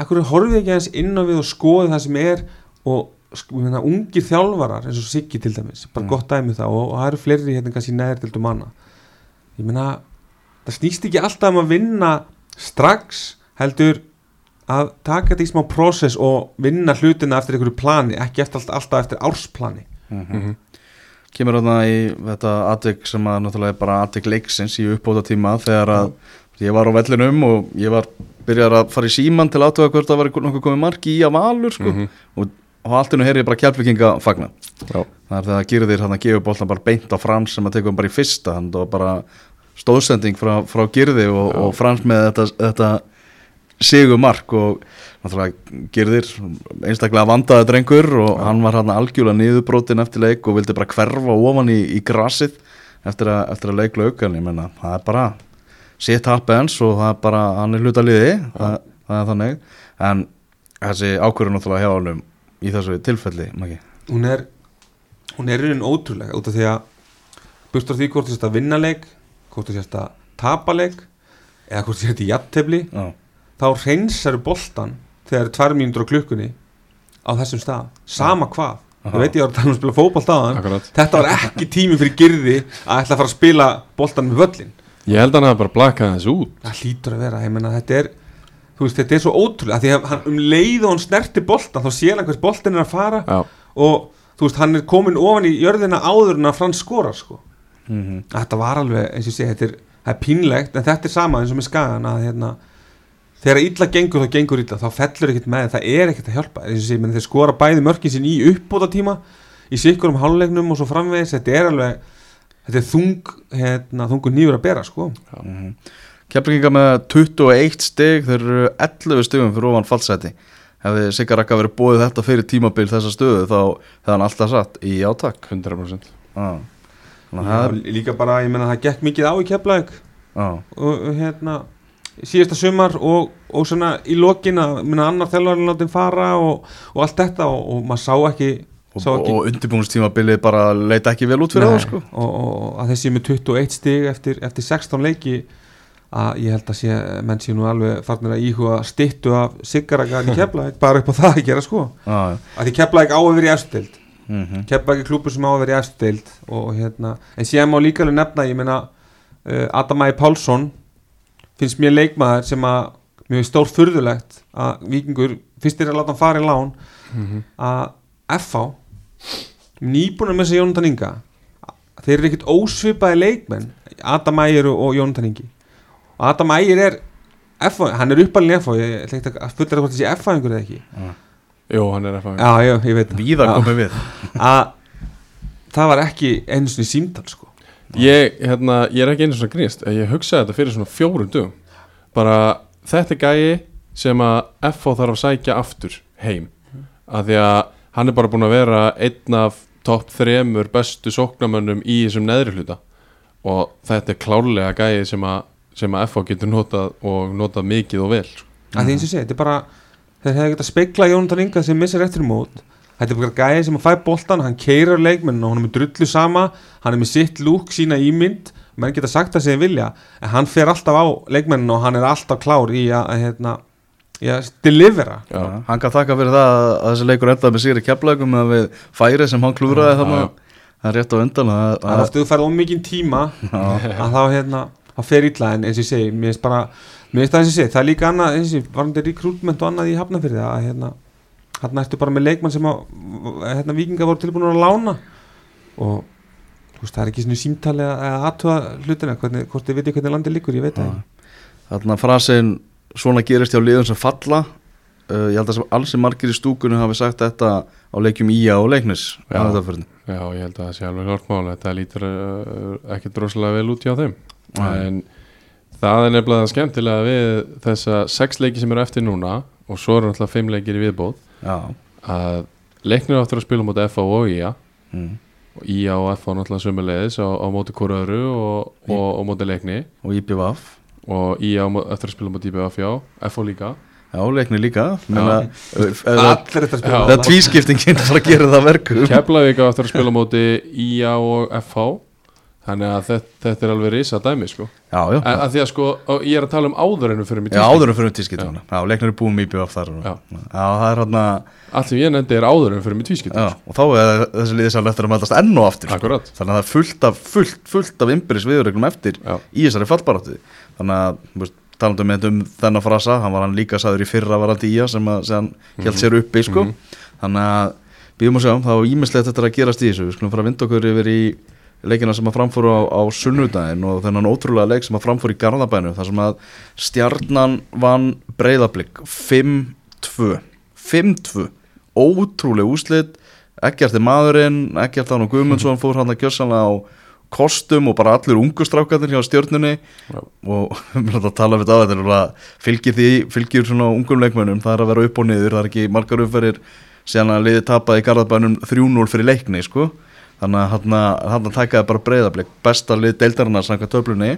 Akkur horfið ekki aðeins inn á við og skoði það sem er og meina, ungir þjálfarar eins og Siggi til dæmis, bara
Mm.
gott dæmi það og, og það eru fleiri hérna kannski neðir til manna ég meina, það snýst ekki alltaf um að vinna strax heldur að taka þetta í smá prósess og vinna hlutina eftir einhverju plani, ekki eftir alltaf, alltaf eftir ársplani
Mhm.
Kemur þarna í þetta atvik sem að náttúrulega er bara atvik leiksins í uppbóta tíma þegar að ég var á vellinum og ég var byrjar að fara í síman til aðtöða hvort það var nokkuð komið marki í að valur sko
Mhm.
og, og allt innu heyri ég bara kjálfvikinga fagna
Já.
það er þegar að Girðir hann að gefa boltan bara beint á Frans sem að tekum bara í fyrsta hann og bara stóðsending frá, frá Girði og,
Já.
og Frans með þetta, þetta sigur mark og náttúrulega Girðir einstaklega vandaði drengur og hann var hann algjörlega niðurbrotin eftir leik og vildi bara hverfa ofan í, í grassið eftir að, eftir að leik lauk en ég menna það er bara sitt happens og það er bara hann er hluta liði það, það er þannig en þessi ákvörður náttúrulega hjá hann í þessu tilfelli Maggi.
hún er hún er raunin ótrúlega út af því að burtur því hvort að vinna leik hvort þú sérst að tapa leik eða hvort þú sérst í jattefli þá reynsar boltan þegar tvær mínútur á klukkunni á þessum stað, sama hvað. Þú veit ég var að tala um að spila á
Akkurat.
þetta var ekki tími fyrir girði að ætla að fara að spila boltan með völlin
Ég held að hann hafa bara blakað þessu út.
Það hlýtur að vera, ég menna þetta er veist, þetta er svo ótrúlega, því að hann um leið og hann snerti boltan, þá sér hann hvers boltin er að fara
Já,
og þú veist, hann er komin ofan í jörðina áður en að Frans skorar sko.
Mm
þetta var alveg, eins og segi, þetta er, það er pínlegt en þetta er sama eins og með skagan að hérna, þegar illa gengur þá gengur illa þá fellur ekkert með, það er ekkert að hjálpa. Eins og ég segi, menn þeir skora bæði mörkin sín í uppbóta tíma í sikkur um hálulegnum og svo framvegis, þetta er alveg þetta er þung, hérna, þungur nýfur að bera sko.
-hmm. Keflinga með 21 stig þeir eru 11 stigum fyrir ofan fallseti hefði Sigur Raka verið bóðið þetta fyrir tímabil þessa stöðu þá hefði hann alltaf satt í átak.
100%
ah.
Já, líka bara, ég menna það gekk mikið á í keflaug
ah.
og hérna síðasta sumar og, og svona í lokin að annar þjálfarinn látin fara og, og allt þetta og, og maður sá ekki,
og, og undirbúinstímabilið bara leita ekki vel út fyrir það sko.
og, og að þessi með 21 stig eftir, eftir 16 leiki að ég held að sé, menn sé nú alveg farnir að íhuga stittu af Sigaragan í Keflæk bara upp á það að gera sko. Að því Keflæk á að vera í efstild
Mhm.
Keflæk er klúpur sem á að vera í og hérna, en síðan má líka alveg nefna ég meina uh, Adam Ægir Pálsson finnst mér leikmaður sem að mjög stór furðulegt að vikingur, fyrst er að láta hann fara í lán að FH nýbúin að missa Jónatan Inga. Þeir eru ekkert ósvipaði leikmenn Adam Ægir og, Jónatan Ingi. Og Adam Ægir er FH, hann er uppalinn í FH ég ætla ekki að fullera hvort þessi FH einhver eða ekki
Jú, hann er fá
já, já, ég veit það.
Víða komið við.
Að það var ekki einu sinni símtal sko.
Ég, hérna, ég er ekki einu svona grínst Ég hugsaði þetta fyrir svona fjórum dögum. Bara þetta er gæi sem að FH þarf að sækja aftur heim. Að því að hann er bara búin að vera einn af topp þremur bestu sóknamönnum í þessum neðri hluta. Og þetta er klárlega gæi sem að, sem að FH getur notað og notað mikið og vel sko.
að því eins og ég segi, þetta er bara þeir hefði getað speikla Jónatan Inga sem missir eftir mót. Þetta er bara gæði sem að fæ boltan hann keirar leikmenn og hann er með drullu sama. Hann er með sitt lúk, sína ímynd. Menn geta sagt það sem þið vilja. En hann fer alltaf á leikmennin og hann er alltaf klár í að, að hérna, í að delivera.
Já.
Hann kann þakka fyrir það að að þessi leikur endaði með sigri keflagum með við færi sem hann klúraði
Já,
þarna.
Já.
Það er rétt á undan að,
það er
að,
ofta þú færð ómikinn tíma að þá hérna fer illa. En eins og ég segi mér finnst bara mér finnst það eins og segi það er líka annað eins og ég varandi rekrútment og annað í hafnafyrði að hérna hann ertu bara með leikmann sem að hérna vikinga voru tilbúin að lána. Og þú veist það er ekki svona símtali eða eða aðtöða hlutina hvernig, hvort þið veitir hvernig landið líkur ég veit það ekki.
Þarna frasin svona gerist hjá liðum sem falla. Uh, Ég held að sem alls sem margir í stúkunni hafi sagt þetta á leikjum Ía og leiknis
Já. Já, ég held að það sé alveg klart mál Þetta lítur uh, ekki droslega vel út hjá þeim. En það er nefnilega skemmtilega við þessa sex leiki sem eru eftir núna og svo eru náttúrulega fimm leikir í viðbóð
Já.
að leiknir áttur að spila móti FA og IA
mm.
og IA og FA náttúrulega sömulegis á, á móti hvoraöru og, og, og móti leikni.
Og IPVF
og IA á mó- eftir að spila á móti IBF já, FA líka.
Já, leikni líka. Menna, uh,
allir þetta
Já.
spila
Það er tvískiptingin að gera það verku
Keflavík á eftir að spila á móti IA og FH þannig að þetta, þetta er alveg risa dæmi sko.
Já, já
að, að því að sko, ég er að tala um áður ennum fyrir mig
Já, áður en fyrir tvískiptinguna Já, leiknir er búin með IPVF þar
Já.
Já, það er hann
allt sem ég nefndi er áður ennum fyrir mig tvískipt
Já, og þá er þessi liðið sannlega eftir að mætast enn og aftur.
Akkurat.
Þannig að það er fullt af, fullt, fullt af innbyrðis viðurreglum eftir
Já.
í þessari fallbaráttu Þannig að, þú veist, talandi um, þennan frasa hann var hann líka saður í fyrra varandi að, að, að að að leikina sem að framfóru á, á sunnudaginn og þennan ótrúlega leik sem að framfóru í Garðabænu þar sem að stjarnan vann breyðablик 5-2 5-2 ótrúlega úslit ekkert er maðurinn, ekkert hann og Guðmundsson fór hann að gjössanlega á kostum og bara allir ungustrákarnir hjá stjörnunni.
Já.
og við erum að tala við það alveg fylgir því, fylgir svona ungum leikmönnum, það er að vera upp og niður það er ekki margar uppferðir síðan að liði tapaði í Garðabænum 3-0 fyrir leikni sko. Þannig að hann tækaði bara breyðablik, besta lið deildarinnar samkvæmt töflunni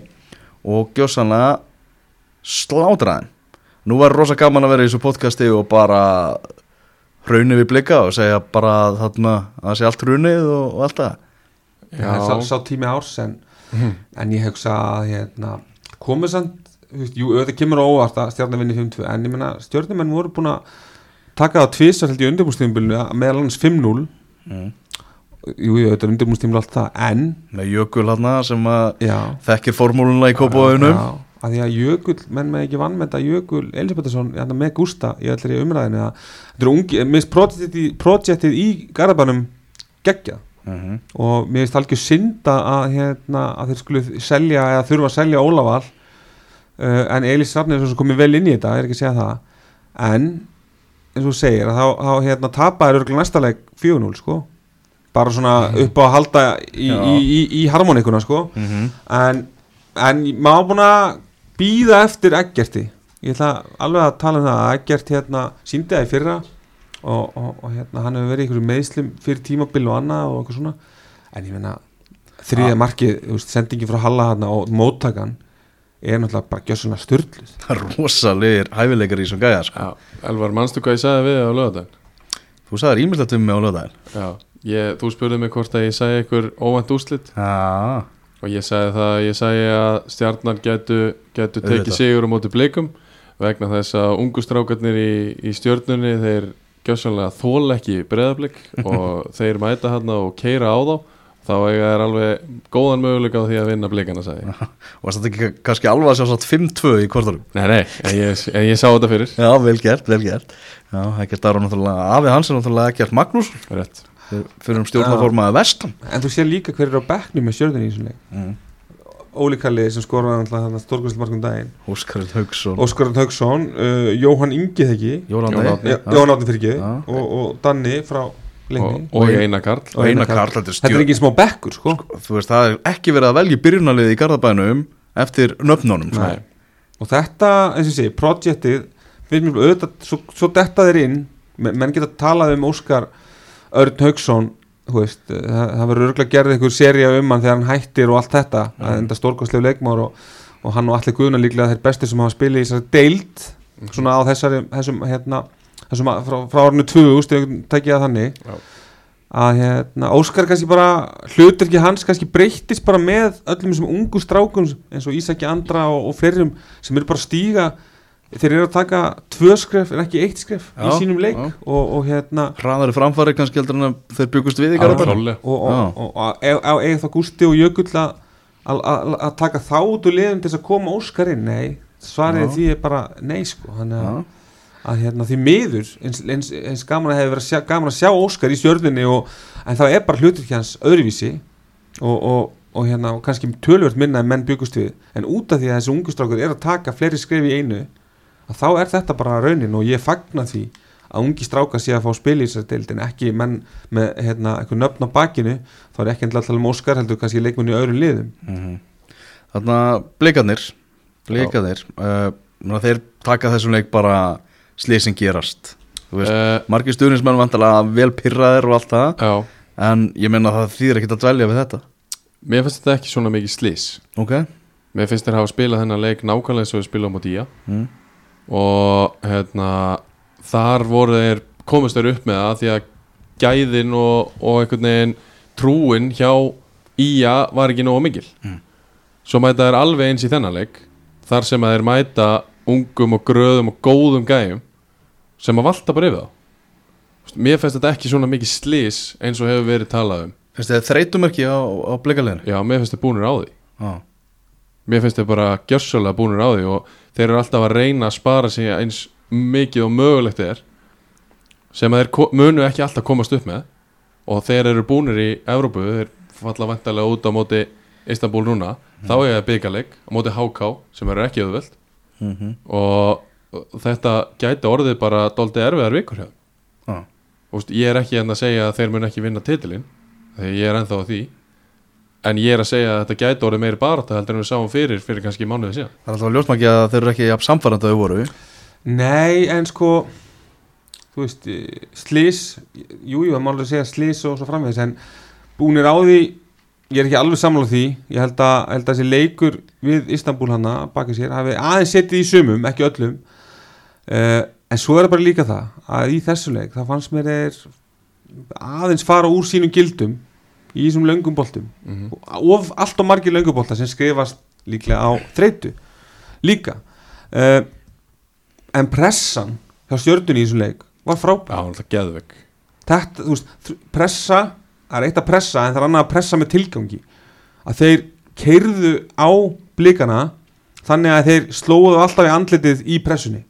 og gjössanlega slátraðin nú var rosa gaman að vera í þessu podcasti og bara hraunni við blika og segja bara þarna að það sé allt hraunið og, og allt það.
Sá, sá tími árs en, en ég hugsa að hérna, komið samt jú, auðvitað kemur óvart að stjarnar vinni 5-2 en ég meina stjarnarmenn voru búin að taka það tvisar held í undirbúrstíðumbilinu meðal annars 5-0
mm.
Jú, jú, auðvitað undirbúrstíðumbil allt það en
með jökul hann sem að
já,
þekkir formúluna í kópáðunum
já, að því að Jökul, menn með ekki vann með þetta Jökul Elisabethsson hérna, með Gústa í allir í umræðinu að þetta er ungi, mér finnst projektið projektið í Garabænum geggjað.
Mm -hmm.
og mér finnst algjör synda að, hérna, að þeir skulu selja eða þurfa að selja Ólafal uh, en Elís Rafnir er komið vel inn í þetta, ég er ekki að segja það. En eins og segir að þá, þá hérna, tapaður örgulega bara svona upp á að halda í, í, í, í harmonikuna sko.
Mm -hmm.
en, en maður búin að býða eftir Eggerti. Ég ætla alveg að tala um það að Eggert hérna síndi það í fyrra og, og, og hérna hann hefur verið í einhverju meðslum fyrir tímabil og annað og eitthvað svona. En ég meina þriðja markið, þú veist, sendingi frá Halla hérna og móttakan er náttúrulega bara gjör svona styrluð
það er rosalegir hæfileikar í þessum gæja sko.
Já, Elvar, manstu hvað ég sagði við á lögadaginn?
þú sagðir ímislegt um mig á
Já, ég, þú spurði mig hvort að ég sagði ykkur óvænt úslit
já,
og ég sagði það, ég sagði að stjarnan getu, getu tekið sigur á móti blikum vegna þess að ungu strákarnir í, í stjörnunni þeir gjössanlega þól ekki breðablik og þeir mæta hann og keira á þá. Þá er alveg góðan möguleika á því að vinna blikana sagði
og það er ekki kannski alveg að sjá satt 5-2 í kvartarum
Nei, nei, en ég, en ég sá þetta fyrir.
Já, vel gert, vel gert. Já, ekkert aðra náttúrulega, afi hans er náttúrulega ekkert Magnús.
Rétt.
Fyrir um stjórnaformaði vestan.
En þú sér líka hver er á bekknum með stjörðinni í þessum leik.
Mm.
Óli Kalli sem skoraði alltaf stórkvæmsmarkum daginn.
Óskarinn Haugsson.
Óskarinn Haugsson, uh, Jóhann Ingi þeggi
Jólan
Jón
Dey.
Árni.
Já.
Jón Átni fyrir
Já.
og, og Danni frá
og,
Leikni
og Einar Karl.
Og Einar Karl þetta er
Þetta er ekki smá bekkur sko.
Þú veist, það er ekki verið að velja byrjunarliði í Garðabænum eftir nöfnunum sko.
Og þetta, eins og segi, projektið finnst mér auðvitað, svo, svo detta þeir inn. Men- menn geta talað um Óskar Örn Haugsson veist, það, það verður örgulega gerð einhver seria um hann þegar hann hættir og allt þetta mm. að enda stórkostlegu leikmár og, og hann og allir guðuna líklega þeir bestir sem hafa spilið í þessari deild svona á þessari, þessum hérna, þessum að- frá, frá árinu 2000 tekja það þannig
Já.
að hérna, Óskar kannski bara hlutur ekki hans kannski breyttist bara með öllum þessum ungu strákum eins og Ísaki Andra og, og flerum sem eru bara að stíga þeir eru að taka tvö skref en ekki eitt skref í
Já,
sínum leik og, og hérna
hraðari framfari kannski heldur en þeir byggust við í
klálega.
og, ef það Gústi og Jökull að, að, að, að taka þá út úr liðum til þess að koma Óskar inn. Nei, svarið
Já.
því er bara nei sko. Þannig að, að hérna, því miður eins, eins, eins gaman að hefur verið að sjá, gaman að sjá Óskar í stjörnunni og, en það er bara hlutur hans öðruvísi og, og, og hérna og kannski tölvört minna en menn byggust við. En út af því að þessi ungustrákur er að taka fleiri skref í einu þá er þetta bara raunin og ég fagna því að ungi strákar sé að fá spil í þessari deild en ekki menn með hérna, einhver nöfn á bakinu þá er ekki endilega að tala um Óskar heldur kannski leikmunni í öðrum liðum.
Mhm. Þarna blikarnir blikarnir uh, menna, þeir taka þessum leik bara slýsing gerast. Þú veist,
uh,
margir stuðnismenn vantalega vel pyrraðir og allt það
Já,
en ég menna það þýðir ekkert að dvelja við þetta.
Mér finnst þetta ekki svona mikið slís
ok.
Mér finnst þeir hafa spilað þennan leik nákvæmlega eins og við spilum á Día
mm.
Og hérna þar voru þeir komist þeir upp með það því að gæðin og, og einhvern veginn trúin hjá Ía var ekki nógu mikil.
Mm.
svo mæta þeir alveg eins í þennan leik þar sem þeir mæta ungum og gröðum og góðum gæjum sem að valda bara yfir þá. Mér finnst þetta ekki svona mikið slís eins og hefur verið talað um.
Finnst þið þreytumörki á, á blikarleginu
já, mér finnst þeir búnir á því.
Já.
Mér finnst þeir bara gjössalega búnir á því og þeir eru alltaf að reyna að spara sig eins mikið og mögulegt er sem að þeir munu ekki alltaf komast upp með. Og þeir eru búnir í Evrópu, þeir falla vantarlega út á móti Istanbul núna, þá er það byggaleg á móti HK sem eru ekki auðvöld
Mm -hmm.
og og þetta gæti orðið bara dóldi erfiðar vikur. Þú veist, ég er ekki enn að segja að þeir mun ekki vinna titilinn þegar ég er ennþá á því en ég er að segja að þetta gæti orðið meiri barata heldur en við sáum fyrir fyrir kannski mánuði síðan.
Það er alltaf ljósmæki að þeir eru ekki jafn samfærandi að þau voru.
Nei, en sko þú veist, eh, slís jú, jú, það má alveg segja slís og svo framvegis en búnir á því ég er ekki alveg sammála því. Ég held að, held að þessi leikur við Istanbul hana baka sér hafi aðeins setið í sumum, ekki öllum. Uh, en svo er það bara líka það að í þessu leik, það fannst mér er aðeins fara úr sínum gildum í þessum löngum boltum.
Mm
of allt og margir lönguboltar sem skrifast líklega á þreytu. Líka. Uh, en pressan hjá stjörnunni í þessum leik var
geðvegg
þetta, þú veist, pressa það er eitt að pressa en það er annað að pressa með tilgangi. Að þeir keirðu á blikana þannig að þeir slóðu alltaf í andlitið í pressunni.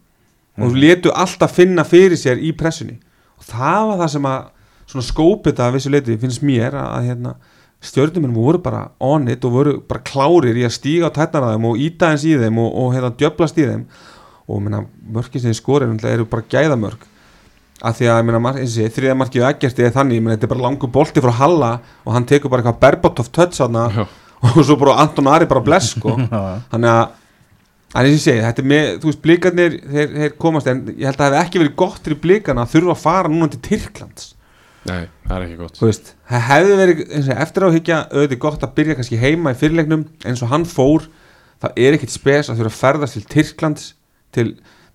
Og letu alltaf finna fyrir sér í pressunni. Og það var það sem að svona skópið þetta að vissu leiti finnst mér að, að hérna, stjörnuminn voru bara on it og voru bara klárir í að stíga á tætnar að þeim og íta eins í þeim og, og hérna, djöblast í þeim. Og minna, mörkin sem þið skorið eru bara gæðamörk. Að því að minna, sé, þriða markið ekkerti er þannig, minna, þetta er bara langur bolti frá Halla og hann tekur bara eitthvað Berbatov
Já.
og svo bara Anton Ari bara bless sko. Þannig að eins og ég segi, þetta er með, þú veist, blikarnir þeir, þeir komast, en ég held að það hef ekki verið gott fyrir blikarna að þurfa að fara núna til Tyrklands
Nei, það er ekki gott
þú veist, það hefði verið eins og eftir áhyggja, auðvitað gott að byrja kannski heima í fyrirleiknum, eins og hann fór það er ekkit spes að þurfa að ferðast til Tyrklands, til,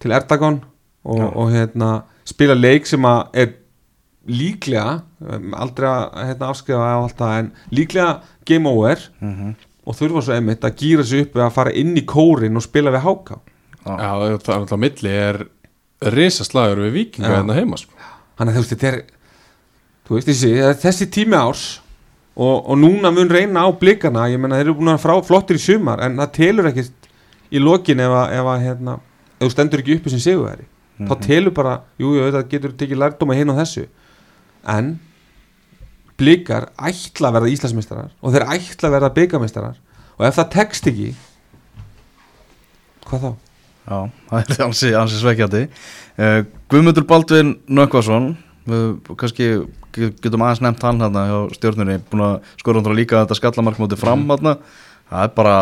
til Erdogan og,
Já.
og hérna spila leik sem að er líklega um, aldrei að hérna, afskrifa á allt það, en líklega game over
Mhm.
og þurfa svo einmitt að gýra sig upp við að fara inn í kórin og spila við háká
Já, það er alltaf milli er risaslagur við vikinga
Já.
hérna heima sko.
þannig að þú veist, þetta er veist, þessi, þessi tími árs og, og núna mun reyna á blikana ég menna þeir eru búin að frá flottir í sumar en það telur ekkert í lokin ef að, ef að hérna, ef þú stendur ekki uppi sem sigurveri
Mhm.
þá telur bara, jú, jú, það getur tekið lærdóma hinn á þessu en blikar ætla að verða Íslandsmeistarar og þeir ætla að verða byggameistarar og ef það tekst ekki hvað þá?
Já, það er ansi, ansi sveikjandi uh, Guðmundur Baldvin Nökkvason við kannski getum aðeins nefnt hann hérna hjá stjórnunni búin að skora hundra líka þetta skallamark móti fram hérna það er bara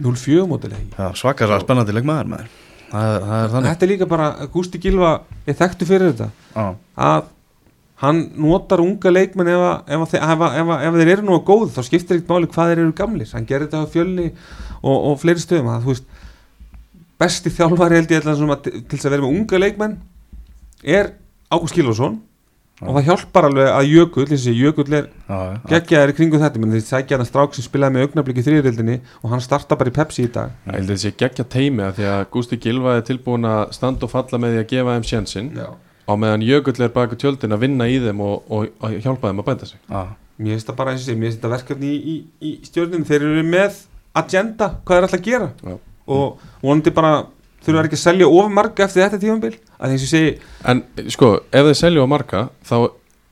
0-4 mótileg
ja, svakar að spennandi leikmaður maður. Það það er þannig.
Þetta er líka bara, Gústi Gilva er þekktu fyrir þetta.
Já,
að hann notar unga leikmenn ef, ef, ef, ef, þeir eru nú að góð þá skiptir ekkert máli hvað þeir eru gamlir. Hann gerir þetta á fjölni og, og fleiri stöðum. Að þú veist besti þjálfari held ég til þess að vera með unga leikmenn er Ágúst Gilvason og það hjálpar alveg að Jökull þessi Jökull er geggjaður í kringum þetta menn þeir sækja hann strák sem spilaði með augnablík í þriðrildinni og hann starta bara í Pepsi í dag.
Ég held að þessi geggja teimi að því að Gústi Gilva er tilbúin að standa og falla með því að gefa þeim sjansinn
Já.
á meðan Jökull er baku tjöldin að vinna í þeim og, og, og hjálpa þeim að bænda sig.
Já,
Mér finnst það bara eins og sé, mér finnst þetta verkefni í, í, í stjórnum, þeir eru með agenda, hvað er alltaf að gera.
Já.
og vonandi bara þurfa ekki að selja of marga eftir þetta tífambil að eins og segi,
En sko, ef þeir selju á marka þá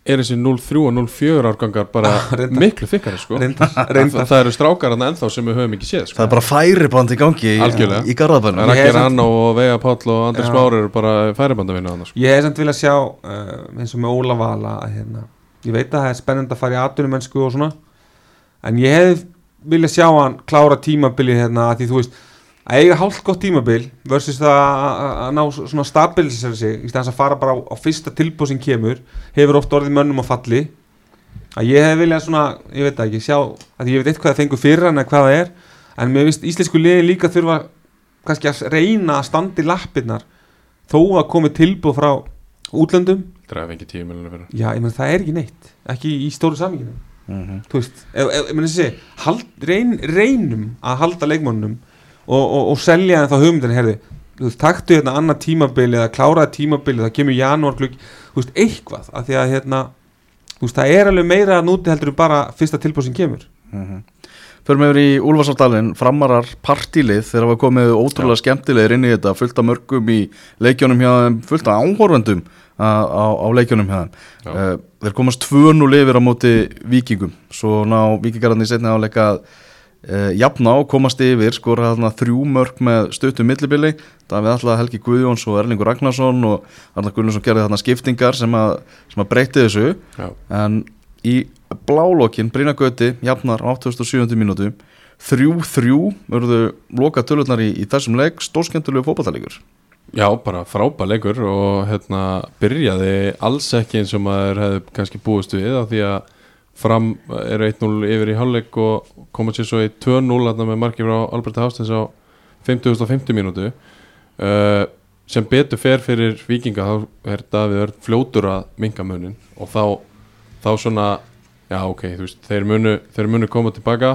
er þessi 0-3 og 0-4 árgangar bara
Reyndar.
miklu fikkari sko
reyndar,
það,
reyndar
það eru strákar hann ennþá sem við höfum ekki séð
það
sko.
er bara færiband í gangi í,
Algjörlega.
í garðabænum
Það er
Ég
ekki Rann og Veiga Páll og Andris
Já.
Már eru bara færibandavinna hann sko.
Ég hef samt vilja sjá uh, eins og með Óla Vala að, hérna, ég veit að það er spennend að fara í svona en ég hef vilja sjá hann klára tímabilið hérna að því þú veist að eiga hálft gott tímabil versus það að- að að ná svona stabilisera sig í stæðans að fara bara á, á fyrsta tilbúð sem kemur hefur oft orðið mönnum á falli. Að ég hef viljað svona, ég veit ekki sjá, að ég veit eitthvað það fengur fyrir hann eða hvað það er en mér finnst íslensku liðin líka þurfa kannski að reyna að standa í lappirnar þó að komi tilbúð frá útlöndum. Já, ég menn það er ekki neitt ekki í stóru saminginu
Mhm.
þú veist, ég menn þessi hald, reyn, reynum að halda leikmannum og, og, og selja þá hugmyndin herði, þú veist, taktu hérna annað tímabili eða kláraði tímabili, það kemur janúar klukk, þú veist, eitthvað að því að hérna, þú veist, það er alveg meira að núti heldur bara fyrsta tilbúð sem kemur
Mhm. Förum yfir í Úlfarsáldalinn, framarar partílið þegar það komið ótrúlega skemmtilegir inn í þetta, fullt af mörgum í leikjónum hjá þeim, fullt af áhorfendum á, á, á leikjónum hjá þeim.
Já.
Uh, þeir komast 2-0 yfir á móti vikingum, svo ná vikingararnir setna áleika uh, jafna og komast yfir, skora þarna þrjú mörg með stöttum millibili, Davíð Alltaf Helgi Guðjóns og Erlingur Ragnarsson og Arnar Guðjónsson gerði þarna skiptingar sem að, sem að breyti þessu.
Já,
en í blálokkin Brynja Gauti jafnar á 87. mínútu. 3-3 verðu loka tölurnar í, í þessum leik stórskendulegu fótballtalegur
Já, bara frábær leikur og hérna byrjaði alls ekki eins og maður hefði kannski búist við af því að fram eru 1-0 yfir í hálfleik og koma sér svo í 2-0 þarna með marki frá Alberti Hástens á 50.50 mínútu. Uh, sem betur fer fyrir vikinga þá er Davíð Örn fljótur að minga munin og þá, þá svona já ok, þú veist, þeir munu, þeir munu koma tilbaka.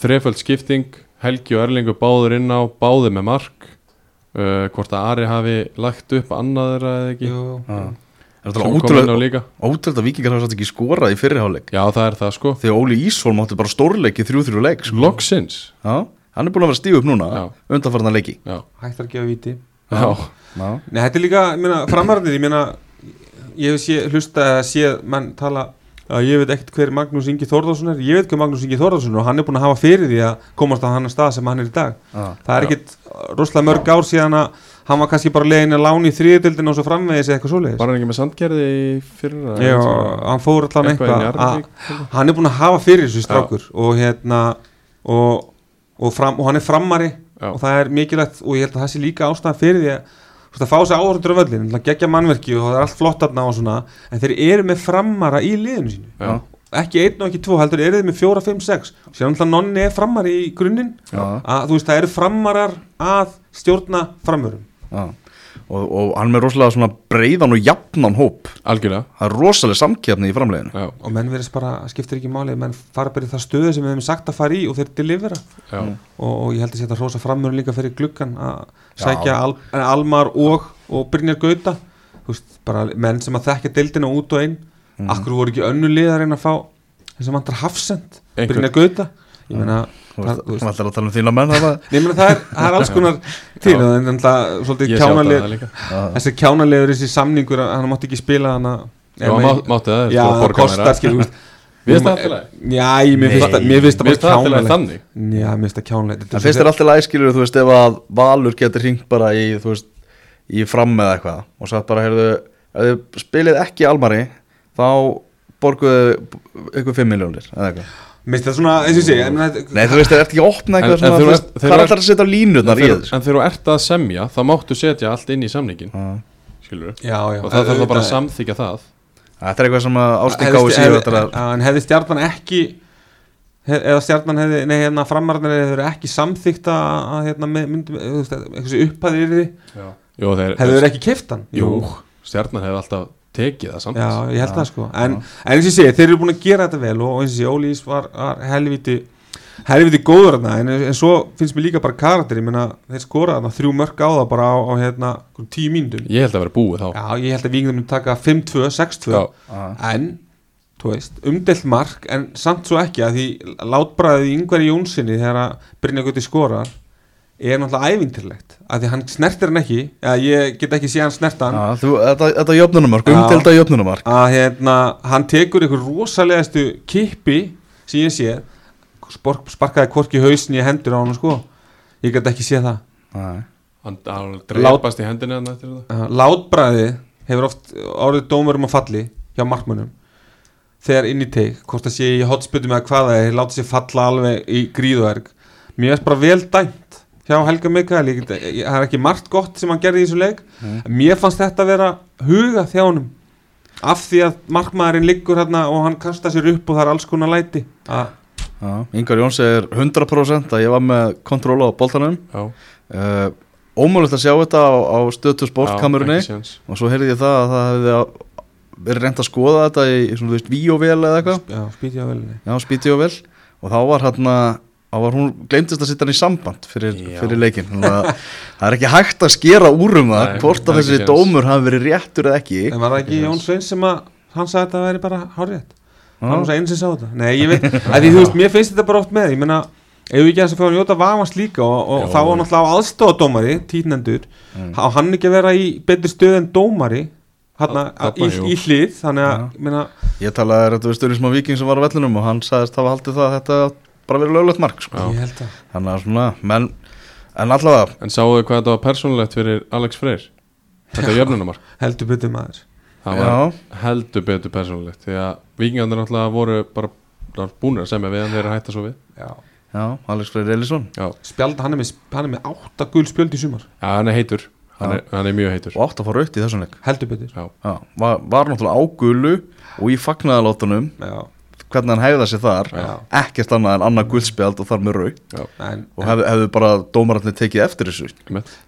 Þreföld skipting, Helgi og Erlingu báður inn á, báður með mark. Uh, hvort að Ari hafi lagt upp annaður eða ekki?
Jú,
Er
inn á
ótrúlega,
líka.
ótrúlega að vikingar hafa satt ekki skorað í fyrirháleik
já það er það sko.
Þegar Óli Ísholm átti bara stórleik í 3-3 leik sko.
loksins.
Já, hann er búin að vera stíð upp núna undanfarnar leiki.
Já,
hægt að gefa víti.
Já,
Já,
Nei, þetta er líka, ég meina, framarðið, ég meina ég hef sé, hlusta að sé mann tala að ég veit ekkert hver Magnús Ingi Þórðarsson er, ég veit hver Magnús Ingi Þórðarsson er og hann er búin að hafa fyrir því að komast á hann stað sem hann er í dag.
Já,
það er ekkert rosalega mörg ár síðan að hann var kannski bara leiðin að lána í þriðdildin og svo framvegis eða eitthvað svoleiðis.
Var hann ekki með sandgerði í fyrra
Já, hann fór allan
eitthvað
eitthvað. Hann er búin að hafa fyrir þessu strákur og hérna og, og, fram, og hann er frammari
Já.
og það er mikilvægt og ég held að það sé líka ástæðan fyrir því að að fá sér áhörður á völlin að gegja mannverki og það er allt flott aðna og svona en þeir eru með frammara í liðinu sínu.
Já,
ekki einn og ekki tvo, heldur eru þeir með fjóra, fimm, sex. Sér náttúrulega nonni er frammari í grunninn. Að þú veist það eru frammarar að stjórna framörum.
Og, og hann er með rosalega svona breiðan og jafnan hóp.
Algjörlega.
Það er rosalega samkefni í framleginu
já,
og menn verðist bara, skiptir ekki máli menn fara bara í það stöðu sem við hefum sagt að fara í og þeir delivera
já,
og, og ég held að setja hrósa framur líka fyrir gluggan að sækja Al, eh, Almar og, og Brynjar Gauta. Þú veist, bara menn sem að þekkja deildina út og inn.
Mhm.
akkur voru ekki önnu liðar en að fá þess að vantar hafsend
Einhver-
Brynjar Gauta? Ég meina,
þú
það, þú
veist,
veist,
ætlar að tala um þína menn það
meina það, er, það er alls konar til það svolítið
að
kjánalið
það líka.
Þessi kjánalegur þessi samningur að hann mátti ekki spila hann að
já, má, máttu það,
já, það kostar
meira.
skil, þú veist.
Mér finnst það allt í lagi.
Já, ég- mér finnst það- það bara
það alltaf þannig.
Já, mér finnst það kjánalegt.
En finnst þér alltaf læskilur þú veist ef að Valur getur hringt bara í þú veist í fram með eitthvað og sagt bara heyrðu borguðu ykkur 5 miljónir eða eitthvað.
Mér finnst það svona, eins og þetta-
Nei, þú veist, það ert ekki að opna
En-
eitthvað
en
svona, þú
eru-
er alltaf að setja á línurnar í
en
þessu?
þegar þú ert að semja þá máttu setja allt inn í samningin skilur
Já, já
og það þarf það bara að samþykja það.
Þetta er eitthvað sem að Ástin
Hefði-
Gáði síðan
hefði-
þetta er
já, En hefði stjarnan ekki eða stjarnan hefði, nei hérna framarnir hefur ekki samþykta að hérna með, mynd, þú veist, eitthvað sem upphæði yfir því?
Jú, þeir,
hefðu þeir ekki keift hann?
Jú, stjarnan hefði alltaf tekið það samt.
Já, ég held það sko. En, en eins og ég segi, þeir eru búin að gera þetta vel og, og eins og ég segi, Ólís var, var helviti helviti góður þarna. En, en svo finnst mér líka bara karakter ég meina, þeir skora þarna þrjú mörg á það bara á, á hérna, tíu mínútum.
Ég held að vera búið þá.
Já, ég held að við myndum taka 5-2, 6-2
Já.
en, þú veist, umdelt mark en samt svo ekki að því látbræðið í yngveri Jónssoni þegar að Brynja Gutti skorar er náttúrulega ævintirlegt að því hann snertir hann ekki eða ég get ekki sé hann snerta hann.
Já, þú- Þetta þetta er jöfnunumark, umdelda jöfnunumark
að hérna, hann tekur ykkur rosalegastu kippi sem ég sé spork, sparkaði hvorki hausn í hendur á hann sko. Ég get ekki sé það.
Nei.
Hann, hann dreipast í
uh, látbræði hefur oft orðið dómur um að falli hjá markmönnum. Þegar inn í teik, hvort það sé í hotspötum eða hvað það er, láta sér falla alveg í gríðuverk mér finnst bara vel dæmt hjá Helga Mikael ég, get- ég, það er ekki margt gott sem hann gerði í þessu leik. En mér fannst þetta vera huga þjánum af því að markmaðurinn liggur hérna og hann kasta sér upp og það er alls konar læti. Að,
Já, Ingar Jóns er 100% að ég var með kontról á boltanum.
Já,
uh, Ómögulegt að sjá þetta á, á stötu
Já,
sportkamerunni
ekki séns.
og svo heyrði ég það að það hefði að- verið reynd að skoða þetta í, í svona, þú veist, víóvél eða eitthvað.
Já, spýti á velinni
Já, spítióvél og þá var hérna var hún, glemtist að setja hann í samband fyrir, fyrir leikin Þannig að það er ekki hægt að skera úr um það hvort
það
að þessi dómur hafi verið réttur eða ekki.
En var það ekki Jón. Sveins sem að hann sagði að þetta væri bara hárrétt? Hann var svo einn sem sá þetta. Nei, ég veit, að því þú veist, mér finnst þetta bara oft með. Ég meina, ef við ekki að þess að fá að njóta vafans líka og, og þá var náttúrulega aðstofadómari títnendur,
Mm.
á hann ekki að vera í betri stöð en dómari hann
Þarna,
í, í hlið? Þannig að,
Já.
ég meina,
Ég talaði þetta stundin smá viking sem var á vellinum og hann sagðist hafa haldið það að þetta bara verið löglegt mark sko.
Já.
ég held að
Þannig að svona, menn en allavega,
En sáu þið hvað þetta var persónulegt fyrir Alex Freyr? Þetta jöfnunumark
heldur betur maður.
Það var
já,
heldur betur persónulegt Því að vikingarnir náttúrulega voru bara búnir að semja við hann þeir eru að hætta svo við.
Já.
já, Alex Freyr Elísson.
Spjald, hann er með, hann er með átta gul spjöld í sumar.
Já, hann er heitur. Hann er, hann er mjög heitur.
Og átt að fá raukt í þessum leik.
Heldur betur.
Já,
Já, var, var náttúrulega á gulu og í fagnaðalótunum
já,
hvernig hann hefða sér þar
Já.
ekkert annað en annað guldspjald og þar með raukt
já,
en,
og hefðu, hefðu bara dómararnir tekið eftir þessu?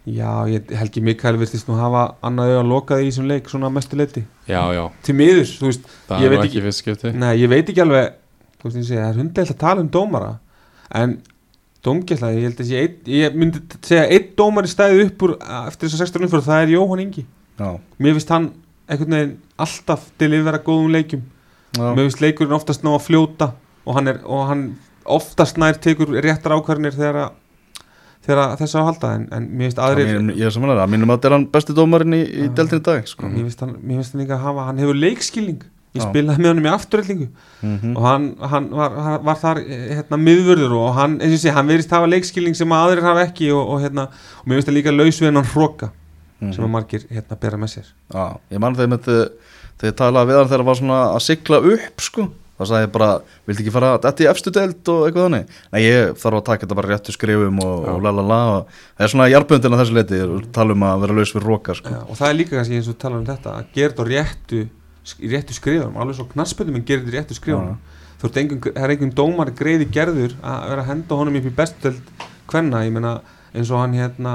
Já ég, Helgi Mikael virtist nú hafa annað auðan lokað í þessum leik svona að mestu leiti
Já, já,
til miður, þú veist
það
Ég
er
ekki-
ekki fyrst skipti.
Nei, ég veit ekki alveg þú veist, ég segi, það er hundleilt að tala um dómara en dómgæsla ég held að sé einn, ég myndi segja einn dómari stæði upp úr eftir þess að 16 umfyrir, það er Jóhann Ingi.
Já,
mér finnst hann einhvern veginn alltaf delivera góðum leikjum.
já,
mér finnst leikurinn oftast ná að fljóta og hann, er, og hann oftast nær tekur réttar ákvarðinir þegar að þegar að þess að halda en, en mér finnst aðrir
Mín, ég er samanlega, að mínum að þetta er hann besti dómarinn í, í deltinn í dag sko.
mér finnst hann, hann líka að hafa hann hefur leikskilning. Ég
Já.
spilaði með honum í afturrellingu
mm
og hann, hann var, var, þar hérna, miðvörður og hann, eins og ég sé, hann verist hafa leikskilning sem að aðrir hafa ekki og, og, hérna, og mér finnst það líka laus við hennan hróka
Mhm.
sem að margir hérna, bera með sér.
Já, ég man þegar með þegar ég talaði við hann þegar hann var svona að sigla upp sko, þá sagði ég bara vildi ekki fara þetta í efstu deild og eitthvað þannig? Nei, ég þarf að taka þetta bara réttu skrifum og, og lalala og það er svona jarbundin að þessu leiti, tala um að vera laus við róka sko.
Og það er líka kannski eins og tala um þetta að gera þetta réttu, réttu skrifunum alveg svo knassböndum en gera þetta réttu skrifunum þú engum, það er einhvern dómar greiði gerður að vera að henda honum upp í bestöld hvenna, ég meina eins og hann hérna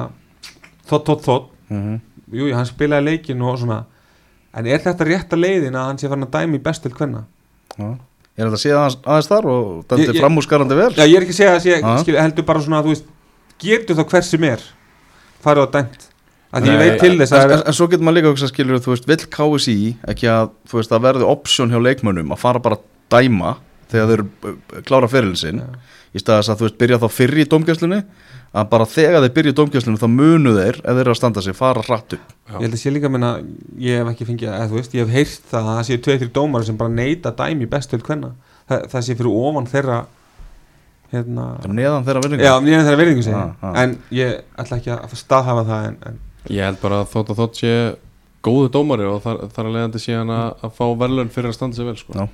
þótt, þótt, þótt.
Mm
jú, hann spilaði leikin og svona en er þetta rétta leiðin að hann sé farin að dæmi bestil hvenna?
Já. Er þetta síðan aðeins, þar og
Ég-
dæmdi
ég-
framúskarandi vel?
Já, ég er ekki að segja að
Já.
skil, heldur bara svona að þú veist, getur þá hver sem er farið á dæmt að ég veit til þess
en,
að
en, en svo getur maður líka hugsa skilur þú veist, vill KSI ekki að þú veist, að verði option hjá leikmönnum að fara bara að dæma þegar þeir uh, klára fyrirlisinn
Já.
í staðis að þú veist, byrja þá fyrr í dómgæslunni að bara þegar þeir byrja í dómgæslunni þá munu þeir, ef þeir eru að standa sig, fara hratt upp
ég held að sé líka að minna ég hef ekki fengið, eða þú veist, ég hef heyrt það að það séu tveið, þrjir dómar sem bara neita dæmi í bestil hvenna það, það sé fyrir ofan þeirra hérna
neðan þeirra virðingu
Já, er þeirra verðingu segja
Já, já.
En ég ætla ekki að staðhafa það en, en
Ég held bara að þótt að þótt sé góðu dómari og þar, þar að leiðandi síðan að, að fá verðlun fyrir að standa sig vel sko.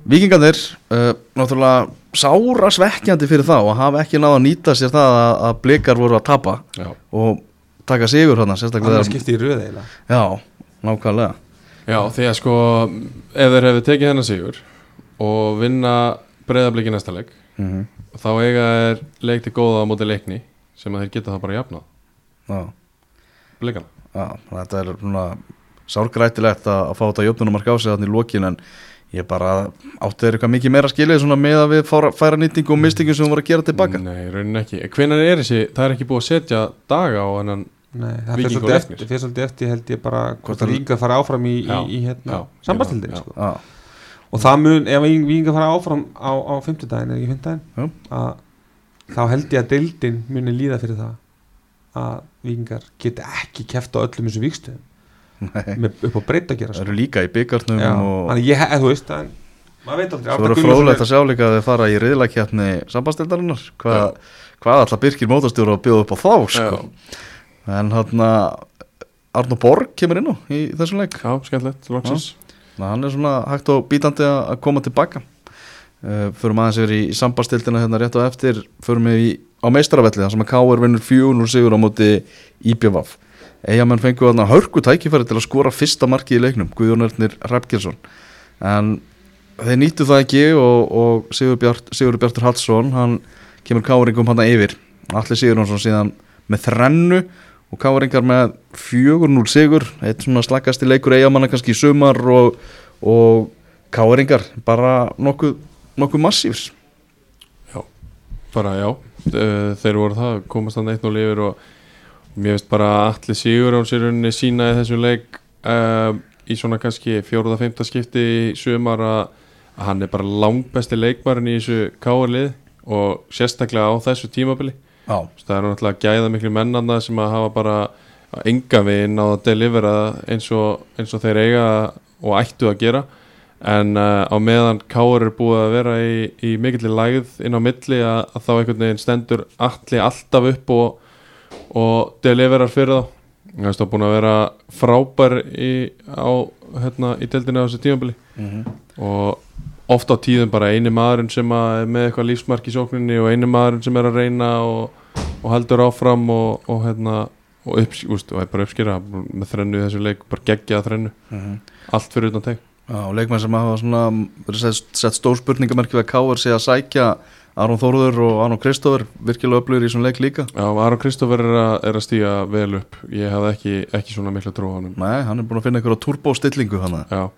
Já. Víkingarnir, uh, náttúrulega sára svekkjandi fyrir þá og hafa ekki náða að nýta sér það að, að blikar voru að tapa
Já.
og taka sigur hann sérstaklega
annars
þegar-
skipti í röð eiginlega.
Já, nákvæmlega.
Já, því að sko ef þeir hefur tekið hennar sigur og vinna breyðabliki næsta leik
mm
þá eiga er leik til góða á móti leikni sem að þeir geta það bara jafnað.
Já,
blikana.
Já, þetta er svona sárgrætilegt að, að fá þetta jöfnunumark á sig þannig í lokin en ég bara átti þeir eitthvað mikið meira skilið svona með að við fára, færa nýtingu og mistingu sem við vorum að gera tilbaka.
Nei, raunin ekki. Hvenær er þessi, það er ekki búið að setja daga á hennan
Nei, það fyrir svolítið eftir, fyrir svolítið eftir held ég bara
Hvort
hvort að
að-
fara áfram í,
Já,
í, í hérna,
já.
sko. Og það mun, ef Víkinga fara áfram á, á fimmtudaginn, er ekki að þá held ég að deildin muni líða fyrir það að Víkingar geti ekki keft á öllum þessu víkstöðum
nei
með, upp á breyta að gera
Það
sko.
eru líka í byggarnum og
þannig ég, þú veist en, maður veit aldrei.
Svo
Arnar
eru
Gunnlaugsson
fróðlegt
er-
að sjá líka að þeir fara í riðlakjarni sambandstældarinnar hvað, hvað alltaf Birkir mótastjóra að bjóða upp á þá sko. en hann Arnur Borg kemur inn á í þessum leik.
Já, skemmtilegt, loksins.
Hann er svona hægt og bítandi að koma tilbaka. Uh, Förum aðeins yfir í, sambastildina hérna rétt á eftir. Förum við í, á meistaravelli þar sem að K.R. vinnur 4-0 sigur á móti IBVF Eyjamenn fengu þarna hörku tækifæri til að skora fyrsta marki í leiknum Guðjón Ernir Hrafgilsson En þeir nýttu það ekki og, og Sigur, Bjart, Sigur Bjartur Hallsson hann kemur K.R.ingum hann yfir. Allir Sigurjónsson síðan með þrennu og K.R.ingar með 4-0 sigur. Eitt svona slakasti leikur eigamanna kannski í sumar og, og K.R.ingar bara nokkuð, nokkuð massífs.
Bara já, þeir voru það komast hann eitt og lifir og mér veist bara að allir sigur á sér rauninni sína í þessu leik uh, í svona kannski fjóruða, femta skipti í sumar að, hann er bara langbesti leikmarin í þessu káarlið og sérstaklega á þessu tímabili.
Já,
það er náttúrulega gæða miklu mennanda sem að hafa bara enga veginn á að delivera eins og, eins og þeir eiga og ættu að gera. En uh, á meðan Káur er búið að vera í, í mikillir lægð inn á milli að, að þá einhvern veginn stendur allir alltaf upp og, og deliverar fyrir þá. Það er búin að vera frábær í, á, hérna, í deildinu á þessu tímabili. Og oft á tíðum bara eini maðurinn sem að er með eitthvað lífsmark í sókninni og eini maðurinn sem er að reyna og, og heldur áfram og, og hérna og, upps, úst, og bara uppskýra með þrennu þessu leik, bara geggja þrennu. Allt fyrir utan teg.
Og leikmenn sem hafa svona sett, sett stór spurningamerki við að K.R. sé að sækja Aron Þórður og Aron Kristófur virkilega öflugur í svona leik líka.
Já, Aron Kristófur er, að- er að stíga vel upp. Ég hafði ekki, ekki svona mikla trú á hann
Nei, hann er búin að finna einhverja turbóstillingu hann
Já,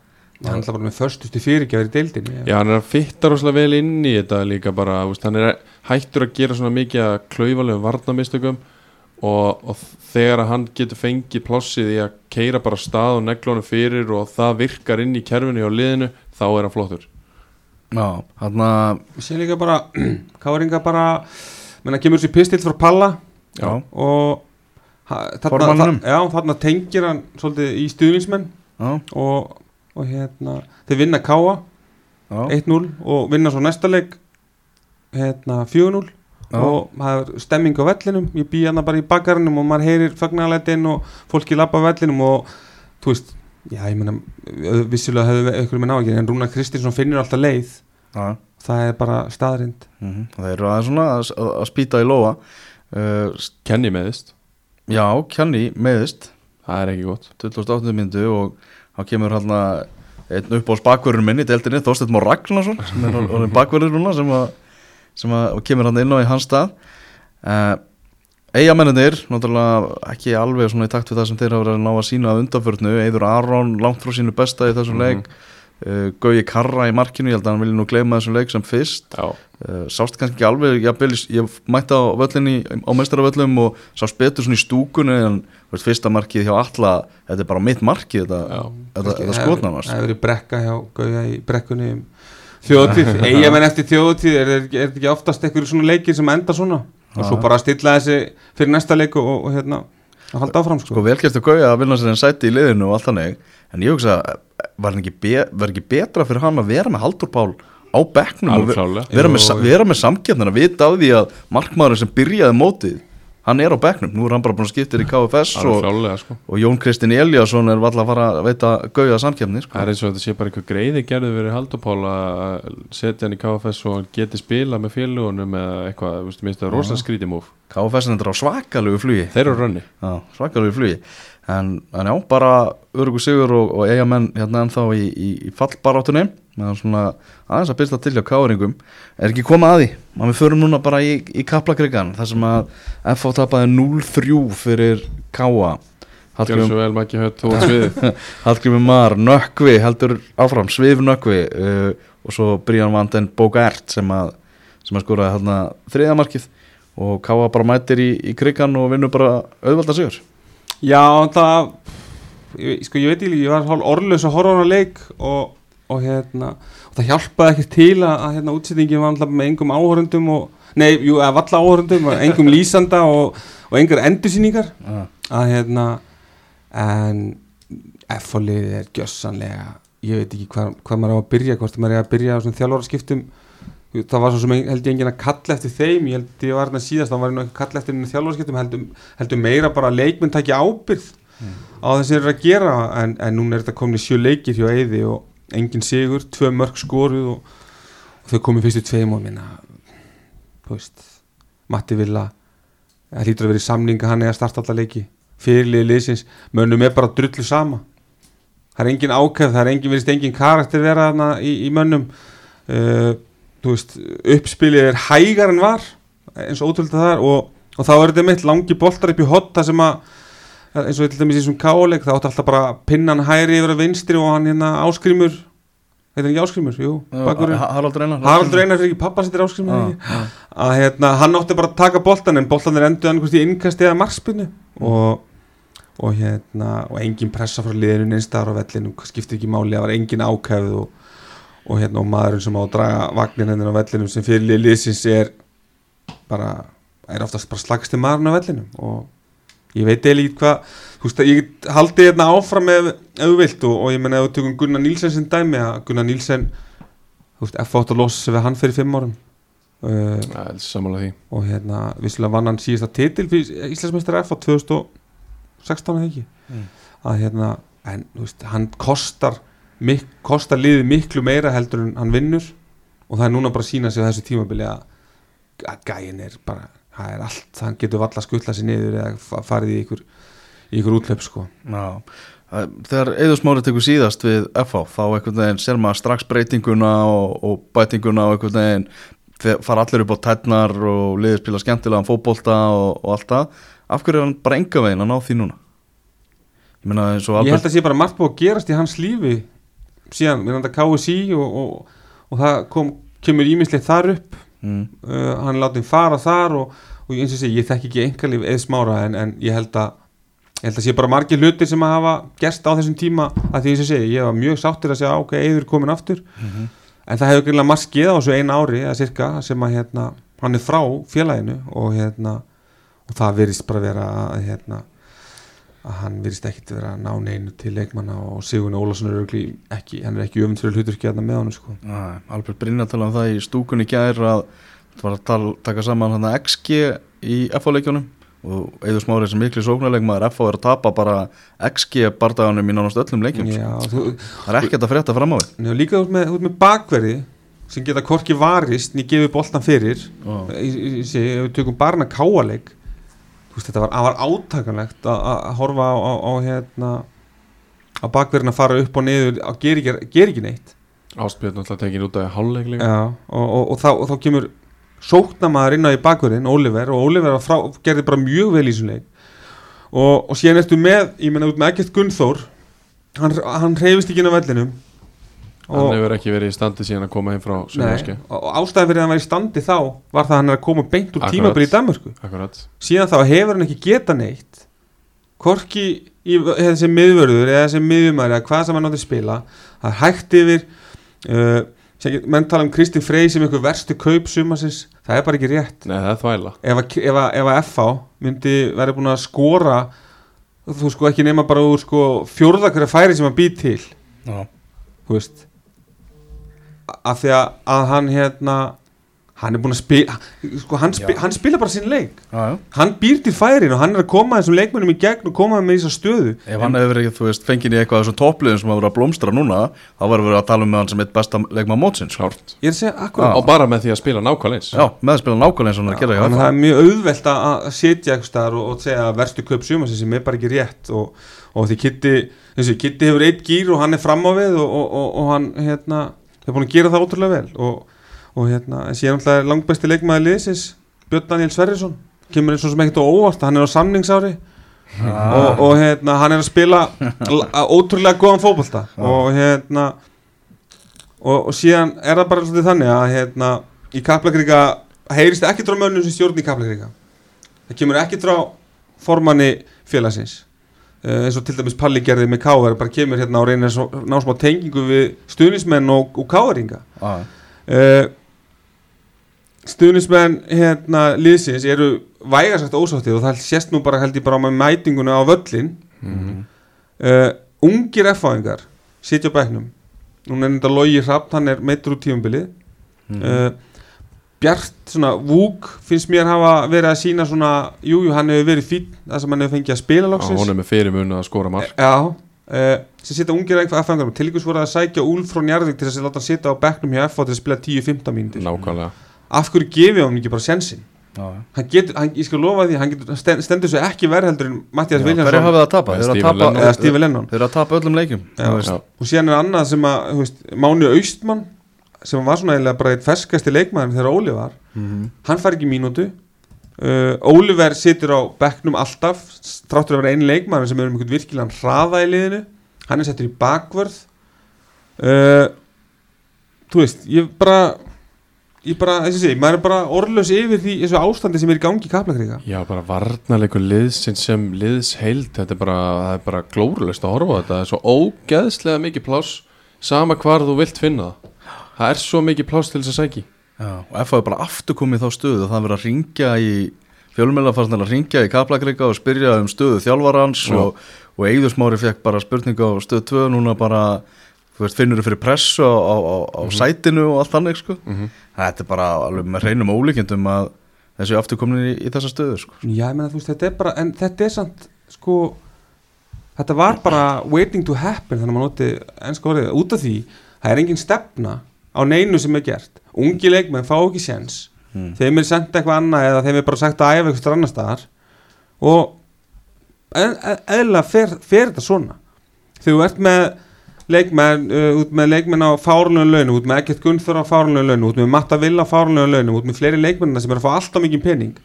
hann er alltaf bara með förstustu fyrirgjafir í deildinni
Já, hann er að fitta rosalega vel inn í þetta líka bara, úst, hann er hættur að gera svona mikið að klaufalegum varnamistökum og, og þegar að hann getur fengið plássið í að keira bara stað og neglónu fyrir og það virkar inn í kerfinu og liðinu, þá er hann flottur
Hann að
við séum líka bara Káringa bara menna kemur sér pistill frá Palla.
Já,
og ha- þarna,
Formanninum.
þa- já, þarna tengir hann svolítið í stuðningsmenn. Og, og hérna þeir vinna Káa
já,
1-0 og vinna svo næsta leik hérna 4-0
Já.
og það er stemming á vellinum. Ég bý hérna bara í bakarinnum og maður heyrir fagnarleitin og fólki lappa á vellinum og þú veist, já ég meina ö- vissulega hefur ykkur með náðan en Rúna Kristinsson finnur alltaf leið.
Já.
það er bara staðrind
Mm Það eru aðeins svona að, að, að spýta í lóa uh,
Kenny meðist,
Já, Kjanni meðist
það er ekki gott.
28. myndu og hann kemur hann einn upp á bakverðurinn minni í deildinni, Þorsteinn Már Ragnarsson sem er bakverður núna sem, að, sem að, kemur hann inn á í hans stað. Uh, Eigamennir, náttúrulega ekki alveg svona í takt við það sem þeir hafa verið að ná að sína að undanförnu, Eidur Aron langt frá sínu besta í þessum
Mhm.
leik uh, Gauji Karra í markinu, ég held að hann vilja nú gleyma þessum leik sem fyrst.
Já,
uh, sást kannski ekki alveg, ég, ég mætti á völlinni á meistaravöllum og sást betur svona í stúkunni en þú veist, fyrsta markið hjá alla, þetta er bara mitt markið þetta, þetta, þetta skotnarnast
Það hefur verið brekka hjá Gauja í brekkunni um þjóðtíð, eigamenn eftir þjóðtíð er, er, er þetta ekki oftast einhverju svona leikir sem enda svona og svo bara stilla þessi fyrir næsta leik og, og hérna að halda áfram sko,
sko velgerstu Gauji að vinna sér en sæti í liðinu og allt þannig, en ég hugsa var ekki, be, var ekki betra fyrir hann að vera með Haldur Pál á bekknum og
alveg
ve-
klálega
vera með, vera með samkjöfnina, vita á því að markmaðurinn sem byrjaði mótið hann er á bekknum, nú er hann bara búin að skiptir í KFS og,
klálega sko.
og Jón Kristinn Eliasson er valla að fara að veita Gauja samkjöfni sko.
Það er eins og þetta sé bara eitthvað greiði gerðu verið Haldupál að setja hann í KFS og hann geti spila með félugunum eða eitthvað, þú veist, minnst það rosa skrítimúf
KFS er á svakalegu flugi.
Þeir eru rönni.
Já, svakalegu flugi. En, en já, bara örugu sigur og, og eiga menn hérna ennþá í, í, í fallbaráttunni meðan svona aðeins að byrsta til hjá káringum. Er ekki komað að því? Að við förum núna bara í, í kaplakrigan þar sem að FH tapaði 0-3 fyrir Káa
maður
Hallgrímur Mar, Nökkvi heldur áfram, Svif Nökkvi uh, og svo Brían Vanden Bogart sem að, sem að skoraði hérna þriðamarkið og Káa bara mætir í, í krigan og vinnur bara auðvalda sigur.
Já, það ég, sko, ég veit ekki, ég var hálf orðlaus að horfa á hana leik og, og hérna og það hjálpaði ekki til að, að hérna útsettingin var alltaf með engum áhörundum og nei, jú, eða valla áhörundum og engum lýsanda og, og engar endursýningar.
Ah.
að hérna en F-fólið er gjössanlega ég veit ekki hvað, hvað maður á að byrja hvort maður er að byrja á svona þjálfaraskiptum. Það var svo sem held ég enginn að kalla eftir þeim. Ég held ég var hérna síðast, það var nú ekki að kalla eftir þjálfaraskiptum, heldur, heldur meira bara að leikmenn takja ábyrð á þess að þeir eru að gera. En, en núna er þetta komin í sjö leikir hjá Eyði og engin sigur, tvö mörg skoruð og, og þau komið fyrstu tveim og minna veist, Matti Villa það hlýtur að vera í samninga hann eða starta alla leiki fyrirliði liðsins, mönnum er bara drullu sama. Það er engin ákveð, það er engin virðist engin karakter vera í, í mönnum. Uh, veist, uppspilið er hægar en var eins og ótrúlega það er og, og þá er þetta mitt langi boltar upp í hot það sem að eins og til dæmis í þessum káleik það átti alltaf bara pinnan hæri yfir að vinstri og hann hérna áskrimur heitir ekki áskrimur, jú, bakurinn
Haraldur Einar.
Haraldur Einar fyrir ekki pappa sittir áskrimur
Já,
ekki? Að hérna, hann átti bara að taka boltan en boltanir endur annarkvæmst í innkasti eða markspinnu. Og, og hérna og engin pressa frá liðinu neinstæðar á vellinu, skiptir ekki máli það var engin ákæfð og, og hérna og maðurinn sem á að draga vagnin hendur á vellinum sem fyrir lið liðsins er bara, er oftast bara slagsti maðurinn á vellinum. Og ég veit eða lítið hvað þú veist að ég haldi hérna áfram ef ef þú vilt og, og ég menna ef við tökum Gunnar Nílsen sem dæmi að Gunnar Nílsen þú veist, F8 losa sig við hann fyrir fimm árum. Uh,
er samanlega því.
Og hérna vissulega vann hann síðasta titil fyrir Íslandsmeistar F á 2016 eða ekki?
Mm.
að hérna, en þú veist, hann kostar mik kostar liðið miklu meira heldur en hann vinnur. Og það er núna bara að sína sig á þessu tímabili að, að gæin er bara það er allt, hann getur valla að skuttla sér niður eða fa- farið í ykkur ykkur útlöp sko.
Já, Það- þegar Eður Smári tekur síðast við FH þá einhvern veginn ser maður strax breytinguna og, og bætinguna og einhvern veginn fara allir upp á tætnar og liðið spila skemmtilegan fótbolta og, og allt það. Af hverju er hann bara enga veginn að ná því núna? Ég og
ég held
Albert
að sé bara margt búið að gerast í hans lífi síðan, við erum þetta KSI og, og, og það kom, kemur ímislegt þar upp
mm,
uh, hann látið fara þar og, og eins og sé, ég þekki ekki engalíf eða smára en, en ég held að ég held að sé bara margir hlutir sem að hafa gerst á þessum tíma að því eins og sé, ég var mjög sáttur að segja ok, eður komin aftur
Mhm.
en það hefur greinlega margt skeið á þessu einu ári eða cirka sem að hérna, hann er frá félaginu og hérna og það virðist bara vera hérna að hann virðist ekkit vera að ná neinu til leikmanna og Sigurinn Ólafsson er í- ekki, hann er ekki öfumsverið hluturki hérna með honum sko.
Albert Brynja tala um það í stúkunni gær að það var að tala, taka saman hann XG í FH-leikjónum og Eður Smári sem miklu sóknarleikmaður FH er að tapa bara XG bardaganum í nánast öllum leikjum sko.
Já, þú,
það er ekkert að frétta fram á við
Njá, líka út með, með bakverði sem geta korki varist ný gefið boltan fyrir ég, sé, ef við tökum barna káaleik veist, þetta var, var átakanlegt að að horfa á, á, á hérna á bakverðin að fara upp og niður að gera ekki, neitt.
Ástbjörn alltaf tekin út af
Já, og, og, og, og þá kemur sóknamaður inn á í bakverðin, Oliver og Oliver frá, gerði bara mjög vel í þessum leik. Og, og síðan ertu með ég menna út með ekkert Gunnþór hann, hann reyfist ekki inn á vellinum
hann hefur ekki verið í standi síðan að koma heim frá
nei,
Sunnveski
og ástæðan fyrir að hann var í standi þá var það að hann er að koma beint úr tímabili í Danmörku.
Akkurat.
Síðan þá hefur hann ekki geta neitt hvorki í þessi miðvörður eða þessi miðjumæri eða hvað sem hann átti að spila það er hægt yfir uh, menn tala um Kristi Frey sem einhver verstu kaup sumasins, það er bara ekki rétt.
Nei það er þvæla.
Ef að, ef að, ef að FH myndi verið búin að skora þú sko ekki nema bara úr sko fjórða hverja færi sem hann býr til.
Já,
þú veist af því að, að hann hérna hann er búin að spila sko, hann, spi,
Já.
hann spila bara sín leik.
Já, já.
Hann býr til færin og hann er að koma þessum leikmennum í gegn og koma með þessa stöðu.
Ef hann hefur verið, þú veist, fengið í eitthvað af þessum toppliðum sem hafa verið að blómstra núna þá var verið að tala um með hann sem eitt besta leikmann mótsins.
Klárt.
Ég að segja akkurat.
Og bara með því að spila nákvæmlega eins.
Já, meðspila nákvæmlega eins og hann er að
að
FH.
það er mjög auðvelt að setja og, og segja að verstu kaup sumasins sem er bara ekki rétt og, og því Kitti, þessi Kitti hefur eitt gýr og hann er fram á við og, og, og, og hann hérna, er búin að gera það ótrúlega vel og, og hérna, en síðan alltaf langbæsti leikmaður liðsins Björn Daniel Sverrisson. Kemur eins og sem ekkert á óvart, hann er á samningsári. Og, og hérna, hann er að spila ótrúlega góðan fótbolta. Og hérna og, og síðan er það bara svolítið þannig að hérna, í Kaplakríka heyrist ekki frá mönnum sem stjórn í Kaplakríka það kemur ekki frá formanni félagsins eins og til dæmis Palli gerði með Káar bara kemur hérna og reynir að ná smá tengingu við stuðnismenn og, og Káaringa
Já,
uh, stuðnismenn hérna liðsins eru vægarsagt ósáttið og það sést nú bara held ég bara með mætinguna á völlin
Mhm.
uh, ungir F-fáingar sitja á bæknum núna er þetta Logi Hrapt, hann er meittur úr tíumbilið
Mhm.
uh, Bjart, svona Vúk finnst mér hafa verið að sína svona jújú, jú, hann hefur verið fín það sem hann hefur fengið að spila
Já,
loksins.
hún er með fyrirmun að skora mark.
Já, uh, sem sitja ungir F-fáingar og tilíkus voru að sækja Úlf frá Njarðvík til þess að láta hann sitja á bæknum hjá F-fá til að spila 10-15 mínútur.
Nákvæmlega.
Af hverju gefið hann ekki bara sensin
já, já.
hann getur, hann, ég skal lofa því hann getur, stend, stendur svo ekki verð heldur en Mattias
Já,
Viljánsson
hafið það að tapa?
Eða
Þeir eru
eða sem var svona eiginlega bara eitt ferskasti leikmaður þegar Óli var.
Mhm.
hann fær ekki mínútu. Uh, Óliver situr á bekknum alltaf þráttur að vera einn leikmaður sem er um einhvern virkilegan hraða í liðinu. Hann er settur í bakvörð. Uh, þú veist ég bara ég bara, þess að segja, maður er bara orðlaus yfir því þessu ástandi sem er í gangi í Kaplakríka
Já, bara varnarleikur liðsins sem liðs heild, þetta er bara, það er bara glórulegt að horfa þetta, það er svo ógeðslega mikið pláss, sama hvar þú vilt finna það, það er svo mikið pláss til þess að sæki
Já, og FH er bara aftur komið í þá stöðu það er verið að ringja í fjölmjölafarsnir að ringja í Kaplakrika og spyrja um stöðu þjálfarans
Já.
og, og Eigursmári fekk bara spurningu á stöðu 2 núna bara þú veist, finnur þú fyrir pressu á, á, á, á sætinu og allt þannig sko.
Mhm.
þetta er bara alveg með hreinum ólíkjendum að þessu aftur komin í, í þessa stöðu sko.
Já, ég meina, þú veist, þetta er bara, en þetta er samt, sko, þetta var bara waiting to happen, þannig að maður noti ennska orðið, út af því, það er engin stefna á neinu sem er gert. Ungi leikmenn fá ekki séns,
mm.
þeim er sendt eitthvað annað eða þeim er bara sagt að æfa eitthvað annar staðar og e- e- eðlilega fer, fer þetta svona. Þegar þú ert með leikmenn, uh, út með leikmenn á fárunlega launum, út með ekkert Gunnþór á fárunlega launum, út með Matta Villa á fárunlega launum, út með fleiri leikmennina sem er að fá alltaf mikið pening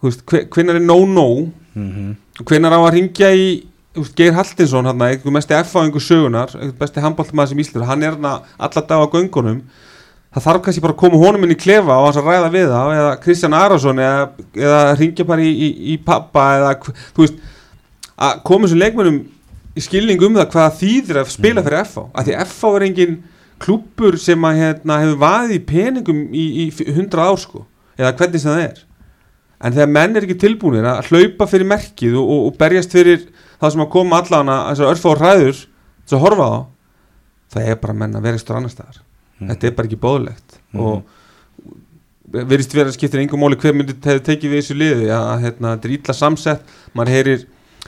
hvenær er no-no
Mm -hmm.
hvenær á að ringja í Geir Haltinsson, hann, einhver mesti F-fáingu sögunar, einhver besti handbóltmaður sem íslur hann er hann alla dag á göngunum. Það þarf kannski bara að koma honum inn í klefa og hans að ræða við þá, eða Kristján Arason eða, eða ringja bara í, í, í pappa eða, þú veist að koma þessum leikmennum í skilning um það hvað það þýðir að spila fyrir FH af því FH er engin klúppur sem að hérna, hefur vaðið í peningum í, í 100 ár sko eða hvernig sem það er en þegar menn er ekki tilbúinir að hlaupa fyrir merkið og, og, og berjast fyrir það sem að koma allan að þessar örfá ræður þess að horfa á það er bara menn að vera ekstra annar staðar. Þetta er bara ekki bóðlegt
Mhm.
og verðist vera að skiptir engum móli hver myndi hefði tekið við þessu liði að hérna, þetta er ítla samsett. Maður heyrir,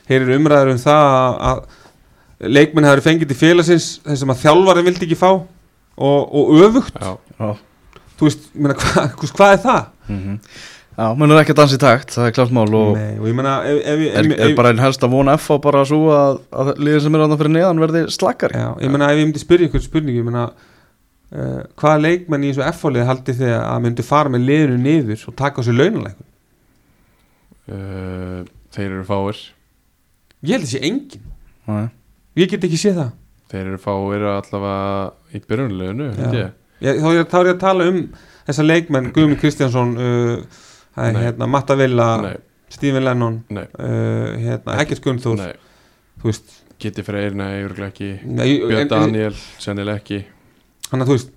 heyrir umræður um það að, að leikmenn hefur fengið til félagsins þessum að þjálfari vildi ekki fá og, og öfugt.
Já,
Já,
þú veist, meina, hva, hvað er það?
mm Já mennur ekki að dansa í takt, það er klart mál og
Nei, og ég meina ef, ef, ef,
er, er bara einn helst að vona FH bara svo að, að liðin sem er annað fyrir neðan verði slakkari
Já, ég meina ef ég myndi spyrja ykkur spurningu, ég meina uh, hvaða leikmenn í þessu F-fólið haldi þið að myndi fara með liðinu niður og taka á sér launalækun?
Uh, þeir eru fáir.
Ég held sé engin,
Nei.
ég get ekki séð það.
Þeir eru fáir allavega í byrjunleginu
þá, er, þá er ég að tala um þessa leikmenn Guðmund Kristjánsson uh, það er. Hérna, Matta Villa,
nei,
Stephen Lennon
nei,
uh, hérna, Ekkert Gunnþór.
Kitty Freyr, ekki. Björn Daniel, sennilega ekki.
Þannig að þú veist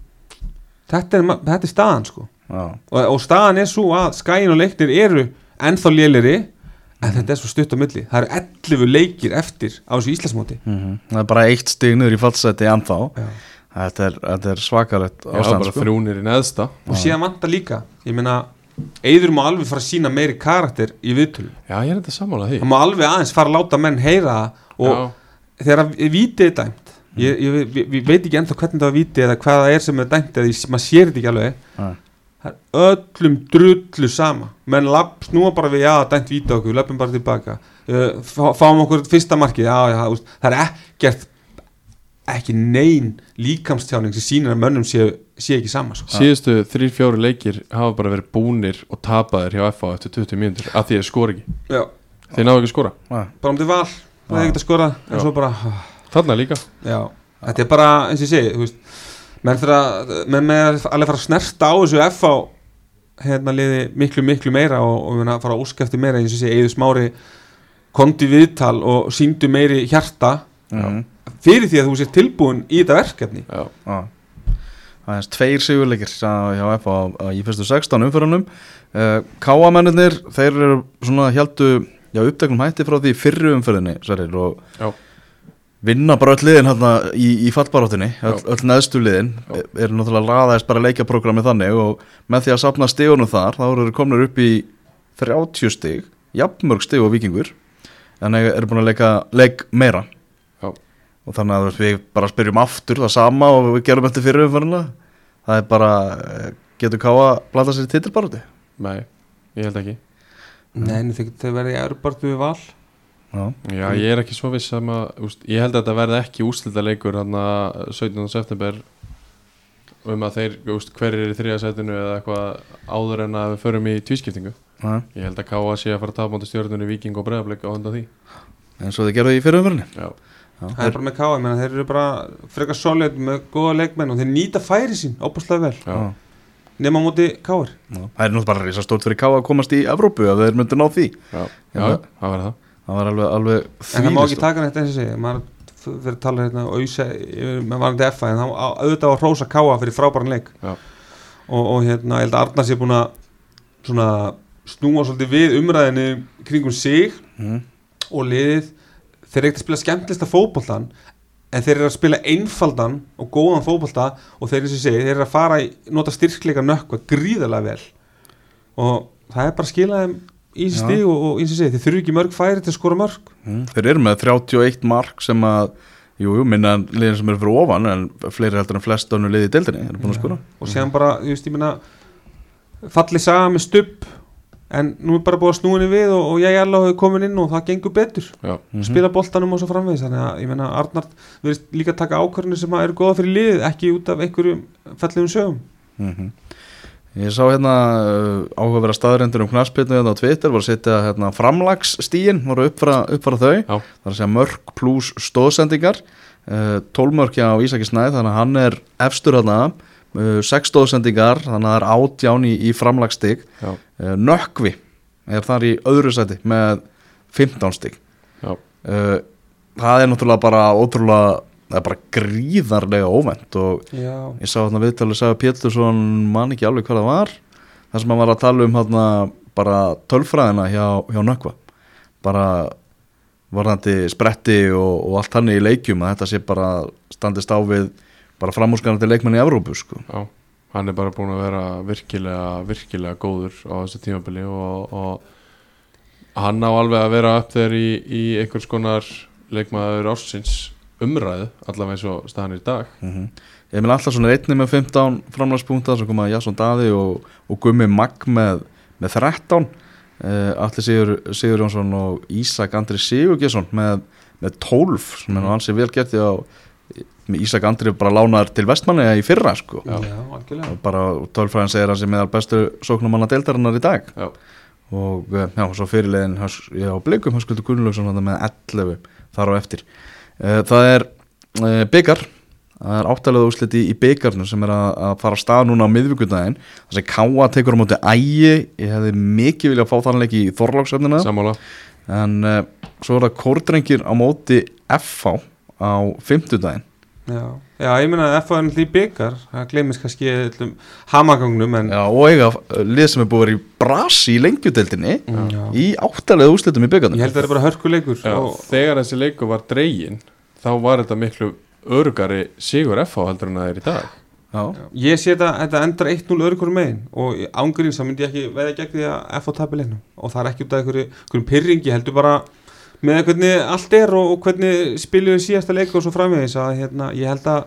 þetta er, þetta er staðan sko.
Já.
og, og staðan er svo að skæin og leiknir eru ennþá lélir
Mhm.
en þetta er svo stutt á milli. Það eru 11 leikir eftir á þessu Íslandsmóti.
Mhm. Það er bara eitt stig niður í fallseti ennþá.
Já.
Þetta er, þetta er svakalegt
Já,
ástand
bara
sko.
þrúnir í neðsta.
Og síðan vantar líka ég meina, Eiður má alveg fara að sína meiri karakter í viðtölu
Já, ég er þetta sammála því.
Hann má alveg aðeins fara að láta menn heyra það og
Já,
þegar að vítið er dæmt ég, ég, ég, ég veit ekki ennþá hvernig það var vítið eða hvað það er sem er dæmt eða maður sér þetta ekki alveg.
Nei.
það er öllum drullu sama. Menn lapp, snúa bara við, já, dæmt vítið okkur löpum bara tilbaka. Uh, fá, fáum okkur fyrsta markið, já, já, það er ekkert ekki nein líkamstjáning sem sýnir að mönnum sé, sé ekki sama sko.
síðustu þrýr fjóri leikir hafa bara verið búnir og tapaðir hjá FA eftir 20 mínútur af því að skora ekki.
Já,
Þeir náðu ekki að skora.
Bara um til val það er ekkert að skora, en
Já.
svo bara
Þarna líka.
Já, þetta er bara eins og ég segi, þú veist menn fyrir að, menn með alveg fara að snerta á þessu F á hérna liði miklu miklu meira og, og við fara að óska eftir meira eins og ég segi, eða smári kondi viðtal og síndu meiri hjarta.
Mhm.
Fyrir því að þú sér tilbúin í þetta verkefni
Já,
Já. Það er tveir sigurleikir hjá F á, á, í fyrstu 16 umfyrunum uh, Káamennir þeir eru svona heldu já, uppteknum hætti frá því í fyrru umfyrunni Sverrir, og
Já.
vinna bara öll liðin hérna í, í fallbaróttinni öll, öll neðstu liðin
Já.
eru náttúrulega raðaðist bara leikjaprogrammi þannig og með því að sapna stigunum þar þá eru þeir komnir upp í 30 stig jafnmörg stig og vikingur en eru búin að leika leik meira. Og þannig að við bara spyrjum aftur það sama og við gerum eftir fyrir umfærina það er bara, eh, getur ká að blanda sér í titilbaróti
nei, ég held ekki.
Nei, en þau, verði í Európartu við val.
Já,
Já, ég er ekki svo viss um að úst, Ég held að þetta verði ekki úslita leikur hann 17. september um að þeir, úst, hver er í þriða setinu eða eitthvað áður en að við förum í tvískiptingu.
Nei,
Ég held að Káa sé að fara að tapa mútið stjórnunni Víking og Breiðablik á undan því.
Eins og þið gerðu í fyrir umfærinni
Já,
Það er bara með káa, menn þeir eru bara frekar solid með góða leikmenn og þeir nýta færi sín óbúslega vel,
já,
nema móti káar.
Það er náttúrulega bara risa stórt fyrir ká að komast í Evrópu ef þeir myndu ná því.
Já,
Já.
já, það verði það.
Það var alveg, alveg
En það má ekki
þvílist
taka þetta eins og segja maður fyrir að tala hérna og auðsa með varandi FA en þá á- auðvitað á að hrósa káa fyrir frábæran leik. Og, og hérna ég held að Arnar sé búin að svona snúa svolítið við umræðinu kringum sig
Mhm.
og liðið þeir eru ekkert að spila skemmtlista fótboltan en þeir eru að spila einfaldan og góðan fótbolta og þeir, segi, þeir eru að fara í nota styrkleika nökkva gríðarlega vel. Og það er bara að skila þeim í stig og, og eins og segi, þeir þurfi ekki mörg færi til að skora mörg.
Mm. Þeir eru með 31 mark sem að Jú, jú, minna liðin sem eru fyrir ofan en fleiri heldur en flest önnu liði í deildinni
og séðan bara, þú veist, ég meina fallið saga með stubb en nú er bara búið að snúinni við og, og ég alveg hefur komin inn og það gengur betur.
Já,
Mhm.
spila boltanum og svo framvegis. Þannig að ég meina Arnard verðist líka taka ákvörðinu sem að eru góða fyrir liðið ekki út af einhverjum fallegum sögum.
Mhm. Ég sá hérna uh, áhugaverða staðrendur um knaspitnu hérna á Twitter voru að setja hérna framlagsstíin voru uppfara, uppfara þau.
Já.
það er að segja mörg pluss stóðsendingar uh, 12 mörg hjá Ísaki Snæð þannig að hann er efstur hérna uh, 6 stóðsendingar þannig að það er átján í, í framlagsstig
já,
uh, Nökkvi er þar í öðru seti með 15 stig.
Já,
uh, það er náttúrulega bara ótrúlega það er bara gríðarlega óvænt og
Já,
ég sá hérna viðtalið sagði Pétursson man ekki alveg hvað það var. Þar sem hann var að tala um hérna bara tölfræðina hjá, hjá Nökkva. Bara varðandi spretti og, og allt hann í leikjum að þetta sé bara standist á við bara framúrskanandi leikmenn í Evrópu sko.
já Hann er bara búin að vera virkilega, virkilega góður á þessu tímabili og, og hann á alveg að vera upp þeir í, í einhvers konar leikmaður ársins umræðu allavega eins og staðan í dag.
Mm Emil Allarsson er einni með 15 framlagspunkta sem koma Jasson Daði og, og Gummi Magg með, með 13 uh, Allir Sigur, Sigur Jónsson og Ísak Andri Sigurgesson með, með 12 sem er nú hansi vel gert á með Ísak Andri bara lánaður til vestmanni í fyrra sko.
Já,
bara tölfræðin segir hann sem meðal bestu sóknumanna deildarinnar í dag.
Já,
og eh, já, svo fyrirlegin já, blikum Höskuldur Gunnlaugsson þarna með 11 þar á eftir. Eh, það er uh, byggar það er áttalega úsliti í byggarnu sem er að, að fara að stað núna á miðvíkudaginn það sem Káa tekur á móti ægi. Ég hefði mikið viljað fá þannleik í Þorláksöfnina
sammála.
En uh, svo er það kórdrengir á móti FH á fimmtudaginn
Já, já ég meina að F er náttúrulega í byggar það gleymist kannski hamagangnum en
já, og eiga uh, lið sem er búið að vera í brasi í lengjudeldinni
Já.
í áttalega úslitum í byggarnu
ég held að það er bara hörkuleikur
Já,
og,
þegar þessi leiku var dregin þá var þetta miklu örugari sigur FH heldur en það er í dag.
Já,
Ég sé þetta, þetta endar 1-0 öðrugur megin og ángurins þá myndi ég ekki veða gegn því að F á tabi leiknum. Og það er ekki út af einhverju, einhverjum pyrringi heldur bara með hvernig allt er og, og hvernig spilum við síðasta leik og svo framvegis að hérna, ég held að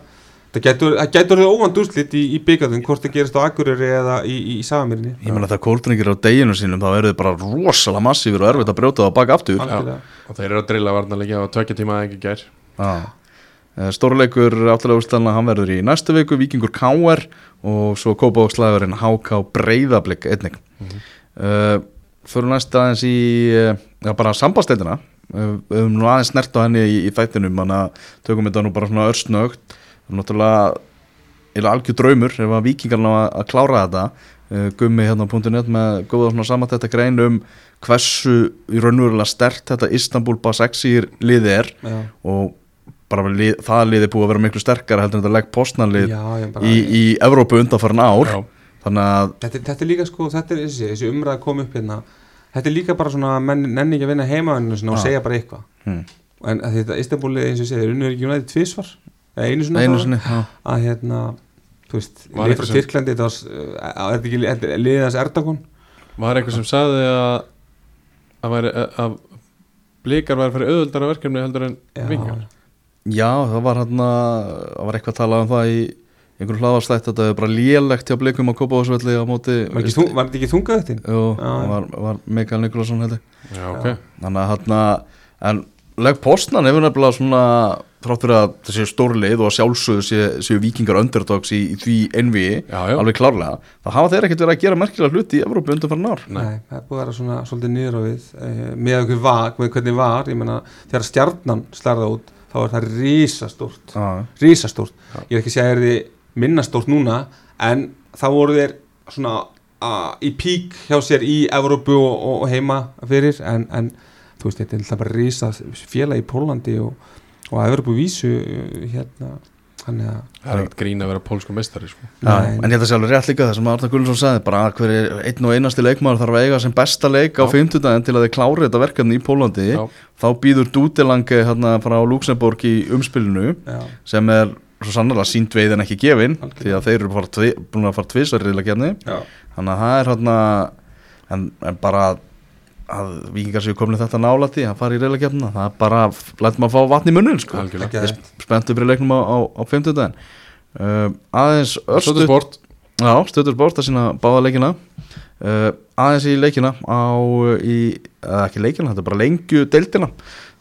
það getur, það getur óvand úrslit í, í byggandum hvort það gerist á Akureyri eða í, í, í Sagamirni
ég meina það kórdrengir á deginu sínum þá eru þið bara rosalega massífur og erfitt að brjóta það á baka aftur
Algjörlega.
og þeir eru að drilla varnarleikja á tvekja tíma að ekki gær
Stórleikur áttalega úrstalna hann verður í næstu viku Víkingur K.R. og svo Kópavókslæðurinn H.K. Breiðablик einnig
Mhm.
uh, Fyrir næstu aðeins í uh, já, bara sambandsteildina uh, við höfum nú aðeins snert á henni í, í þættinum þannig að tökum þetta nú bara svona örsnögt það er náttúrulega algjör draumur ef að vikingarna að, að klára þetta uh, gummi hérna á .net með góða svona samant þetta grein um hversu í raunverulega stert þetta Istanbul Basaksir liði er
Já.
og bara lið, það liði búið að vera miklu sterkara heldur en þetta legg postnanlið
Já, bara,
í, í Evrópu undanfærin ár
Já.
þannig að
Þetta, þetta er líka sko, þetta er þessi, þessi umræða kom upp hérna Þetta er líka bara svona menn nenni ekki að vinna heimaðinu og segja bara eitthvað.
Hmm,
en að þetta Istanbul eins og ég segi, unnur ekki United tvísvar eða einu svona
einu sinni já.
að hérna þú veist,
eitthvað
frá Tyrklandi þetta var, er þetta ekki er liðið hans Erdogan?
Var eitthvað sem sagði að að, væri, að blikar væri að fara auðvöldara verkefni heldur en vingar
já, það var hann það var eitthvað að tala um það í einhverjum hlaðarstætt þetta er bara lélegt hjá blikum á Kópavóðsvelli á móti
var, ekki þung, var þetta ekki þungað þetta?
Jú, var, var Mikael Nikolásson heldur
Já, ok.
Þannig að hann en legg postnan hefur nefnilega svona þrátt fyrir að það séu stórlið og að sjálfsögðu séu, séu vikingar underdogs í, í því envi
Já, já,
alveg klárlega, það hafa þeir ekkert verið að gera merkilega hluti í Evrópu undan fyrir ár.
Nei.
Það er búið að vera svona svolítið á við eh, með okkur var, með hvernig var ég meina, þegar stjarnan slarða út þá er það risastórt.
Já,
risastórt,
Já.
ég er ekki að það minnastórt núna en þá voru þeir svona uh, í pík hjá sér í Evrópu og, og, heima fyrir en, en þú veist, þetta er alltaf bara risa félag í Pólandi og, og Evrópu vísu hérna þannig að
það er ekkert grín að vera pólsku mestari sko.
En ég held að sé alveg rétt líka það sem Arna Gullsson sagði bara að hver er einn og einasti leikmaður þarf að eiga sem besta leik á
Já.
50 til að þeir klári þetta verkefni í Pólandi
Já,
þá býður Dútilange hérna frá Luxemburg í umspilinu
já,
sem er svo sannarlega sínt veið en ekki gefin
Algjörlega.
því að þeir eru búin að fara leikjarni
já,
þannig að það er hérna en, en bara að, að vikingar séu komin þetta nála því að fara í reyðleikjarnina það er bara, lætum maður fá vatn í munnin sko.
algjörlega.
Ekki
ég er spenntu fyrir leiknum á, á, á 50 daginn uh, aðeins örstu
Stöðu sport.
Já, stöður sport að sína báða leikina. Uh, aðeins í leikina á í, eða ekki leikina, þetta er bara lengju deildina.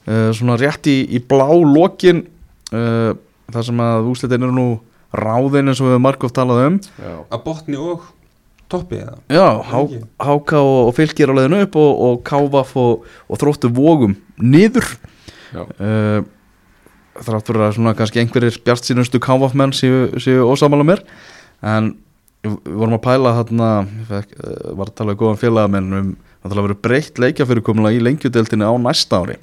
Uh, svona rétt í, í blá lokin uh, þar sem að úslitin eru nú ráðin eins og við Markov talað um.
Já,
að botni og toppi eða?
Já, Há. Háka og, og fylgir á leiðinu upp og, og Kávaf og, og þróttu vógum niður.
Já,
uh, þrátt fyrir að svona kannski einhverjir bjart sínustu Kávaf-menn séu, séu ósamála mér. En við vorum að pæla þarna ég fekk, uh, var að tala um góðan félagamenn um að það verið breytt leikjafyrirkomula í lengjudeldinni á næsta ári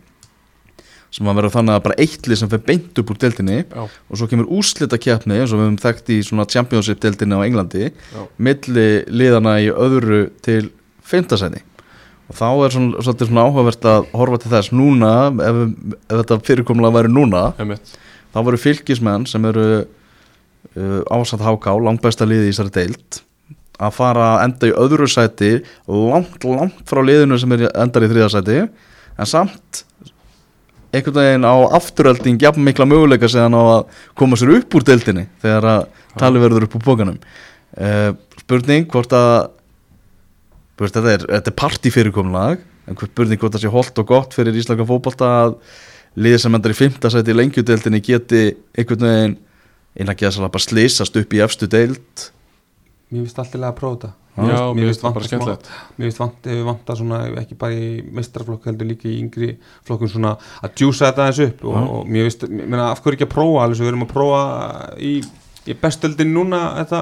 sem að vera þannig að bara eitli sem fer beint upp úr deildinni
já,
og svo kemur úslita keppni eins og við höfum þekkt í svona championship deildinni á Englandi
já,
milli liðana í öðru til fimmtasæti og þá er svona, svolítið svona áhugavert að horfa til þess núna ef, ef þetta fyrirkomlega væri núna
emitt
þá voru fylgismenn sem eru uh, ásatt háká, langbæsta liði í þessari deild að fara að enda í öðru sæti langt, langt frá liðinu sem er endar í þriðasæti en samt einhvern veginn á afturölding jafn mikla möguleika séðan á að koma sér upp úr deildinni þegar að tali verður upp úr bókanum uh, spurning hvort að veist, þetta er, þetta er partífyrirkomlag en hvort spurning hvort það sé holdt og gott fyrir íslaka fótbolta að liðið sem endar í fimmta sæti í lengjudeldinni geti einhvern veginn innan geðsala bara slýsast upp í efstu deild
Mér finnst alltaf að prófa þetta.
Já,
Mér
mér
finnst
það bara skemmtilegt.
Mér finnst vant, hefur vantað svona ekki bara í mestrarflokk heldur líka í yngri flokkun svona að djúsa þetta aðeins upp og, og mér finnst, ég meina af hverju ekki að prófa alveg svo við erum að prófa í, í bestöldin núna þetta,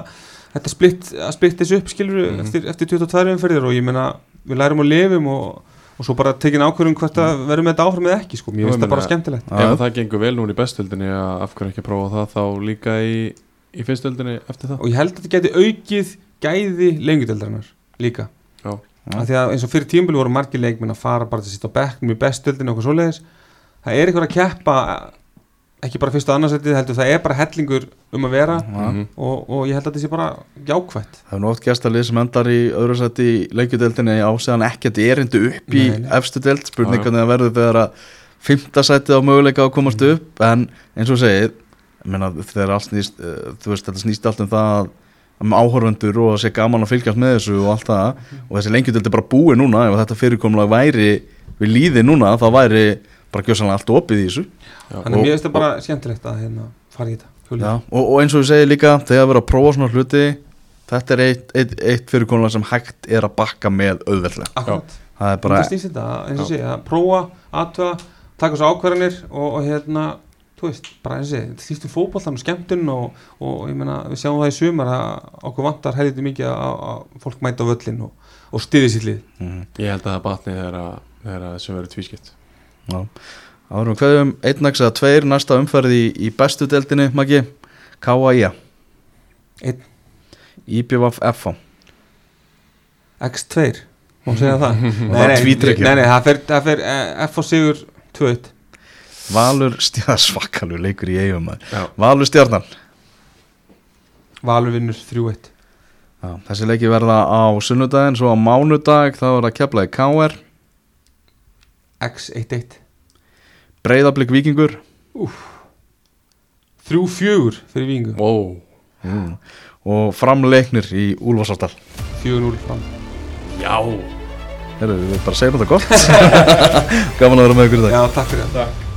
þetta splitt, að splitt þessu upp skilur
Mhm.
eftir, eftir 22 umferðir og ég meina við lærum og lifum og, og svo bara tekin ákvörðum hvert að verðum með þetta áfram eða ekki sko, mér finnst það bara skemmtilegt.
Ef það gengur vel núna í bestöldinni af hverju ekki að prófa það þá líka í, í fyrstöldinni eftir það
og ég held að þetta geti aukið gæði lengudeldarinnar líka
Já.
af því að eins og fyrir tímabili voru margir leikminn að fara bara til að sitja á bekknum í bestöldinu og eitthvað svoleiðis það er eitthvað að keppa ekki bara fyrst og annarsætið heldur það er bara hellingur um að vera
Mhm.
og, og ég held að þetta sé bara jákvætt
Það er nú oft gestalið sem endar í öðru sætti í leikjudeldinni á segðan ekkert erindu upp í
Nei, nei.
efstu deild spurning
Já, já.
hvernig það verður þegar að fymta sætið á möguleika að komast
Mhm.
upp en eins og segið meina, þegar allt snýst uh, þú veist þetta snýst allt um það að um áhorfundur og að sé gaman að fylgjast með þessu og allt það
Mhm.
og þessi lengjudeld er bara búið núna ef þetta fyrirkomlag væri við líði núna þá væri bara gjössanlega allt opið í þessu
Já.
þannig að mér finnst það bara skemmtilegt að hérna, fara í þetta.
Já, og, og eins og ég segi líka þegar við erum að prófa svona hluti þetta er eitt, eitt, eitt fyrirkomlag sem hægt er að bakka með auðveldlega
Akkurat.
það er
bara það snýst þetta, eins og sé, að prófa aðtöða, taka svo ákvarðanir og, og hérna, þú veist, bara eins og þetta snýst um fótbollan og skemmtun og, og ég meina, við sjáum það í sumar að okkur vantar helviti mikið að, að fólk mæta á völlin og, og stiði sitt lið.
Mhm.
Ég held að það batni þegar að- þegar að þessu verður tvískipt.
Já, árum hverjum einnaks eða tveir næsta umferði í, í bestu deildinni, Maggi. K.A.I.A. IBVF F.A.
X2, má segja það? Nei, nei, það fer, það fer eh, Sigur 2-1
Valur stjarnan, svakalur leikur í eigum. Valur stjarnan.
Valur vinnur 3-1
Já, Þessi leiki verða á sunnudaginn Svo á mánudag þá er það keflaði KR
X1-1
Breiðablик Víkingur.
3-4 fyrir Vingu
Wow
mm. Og framleiknir í Úlfarsárdal
4-0 fram.
Já.
Herru, við bara segjum þetta gott. Gaman að vera með ykkur í dag.
Já, takk fyrir. Það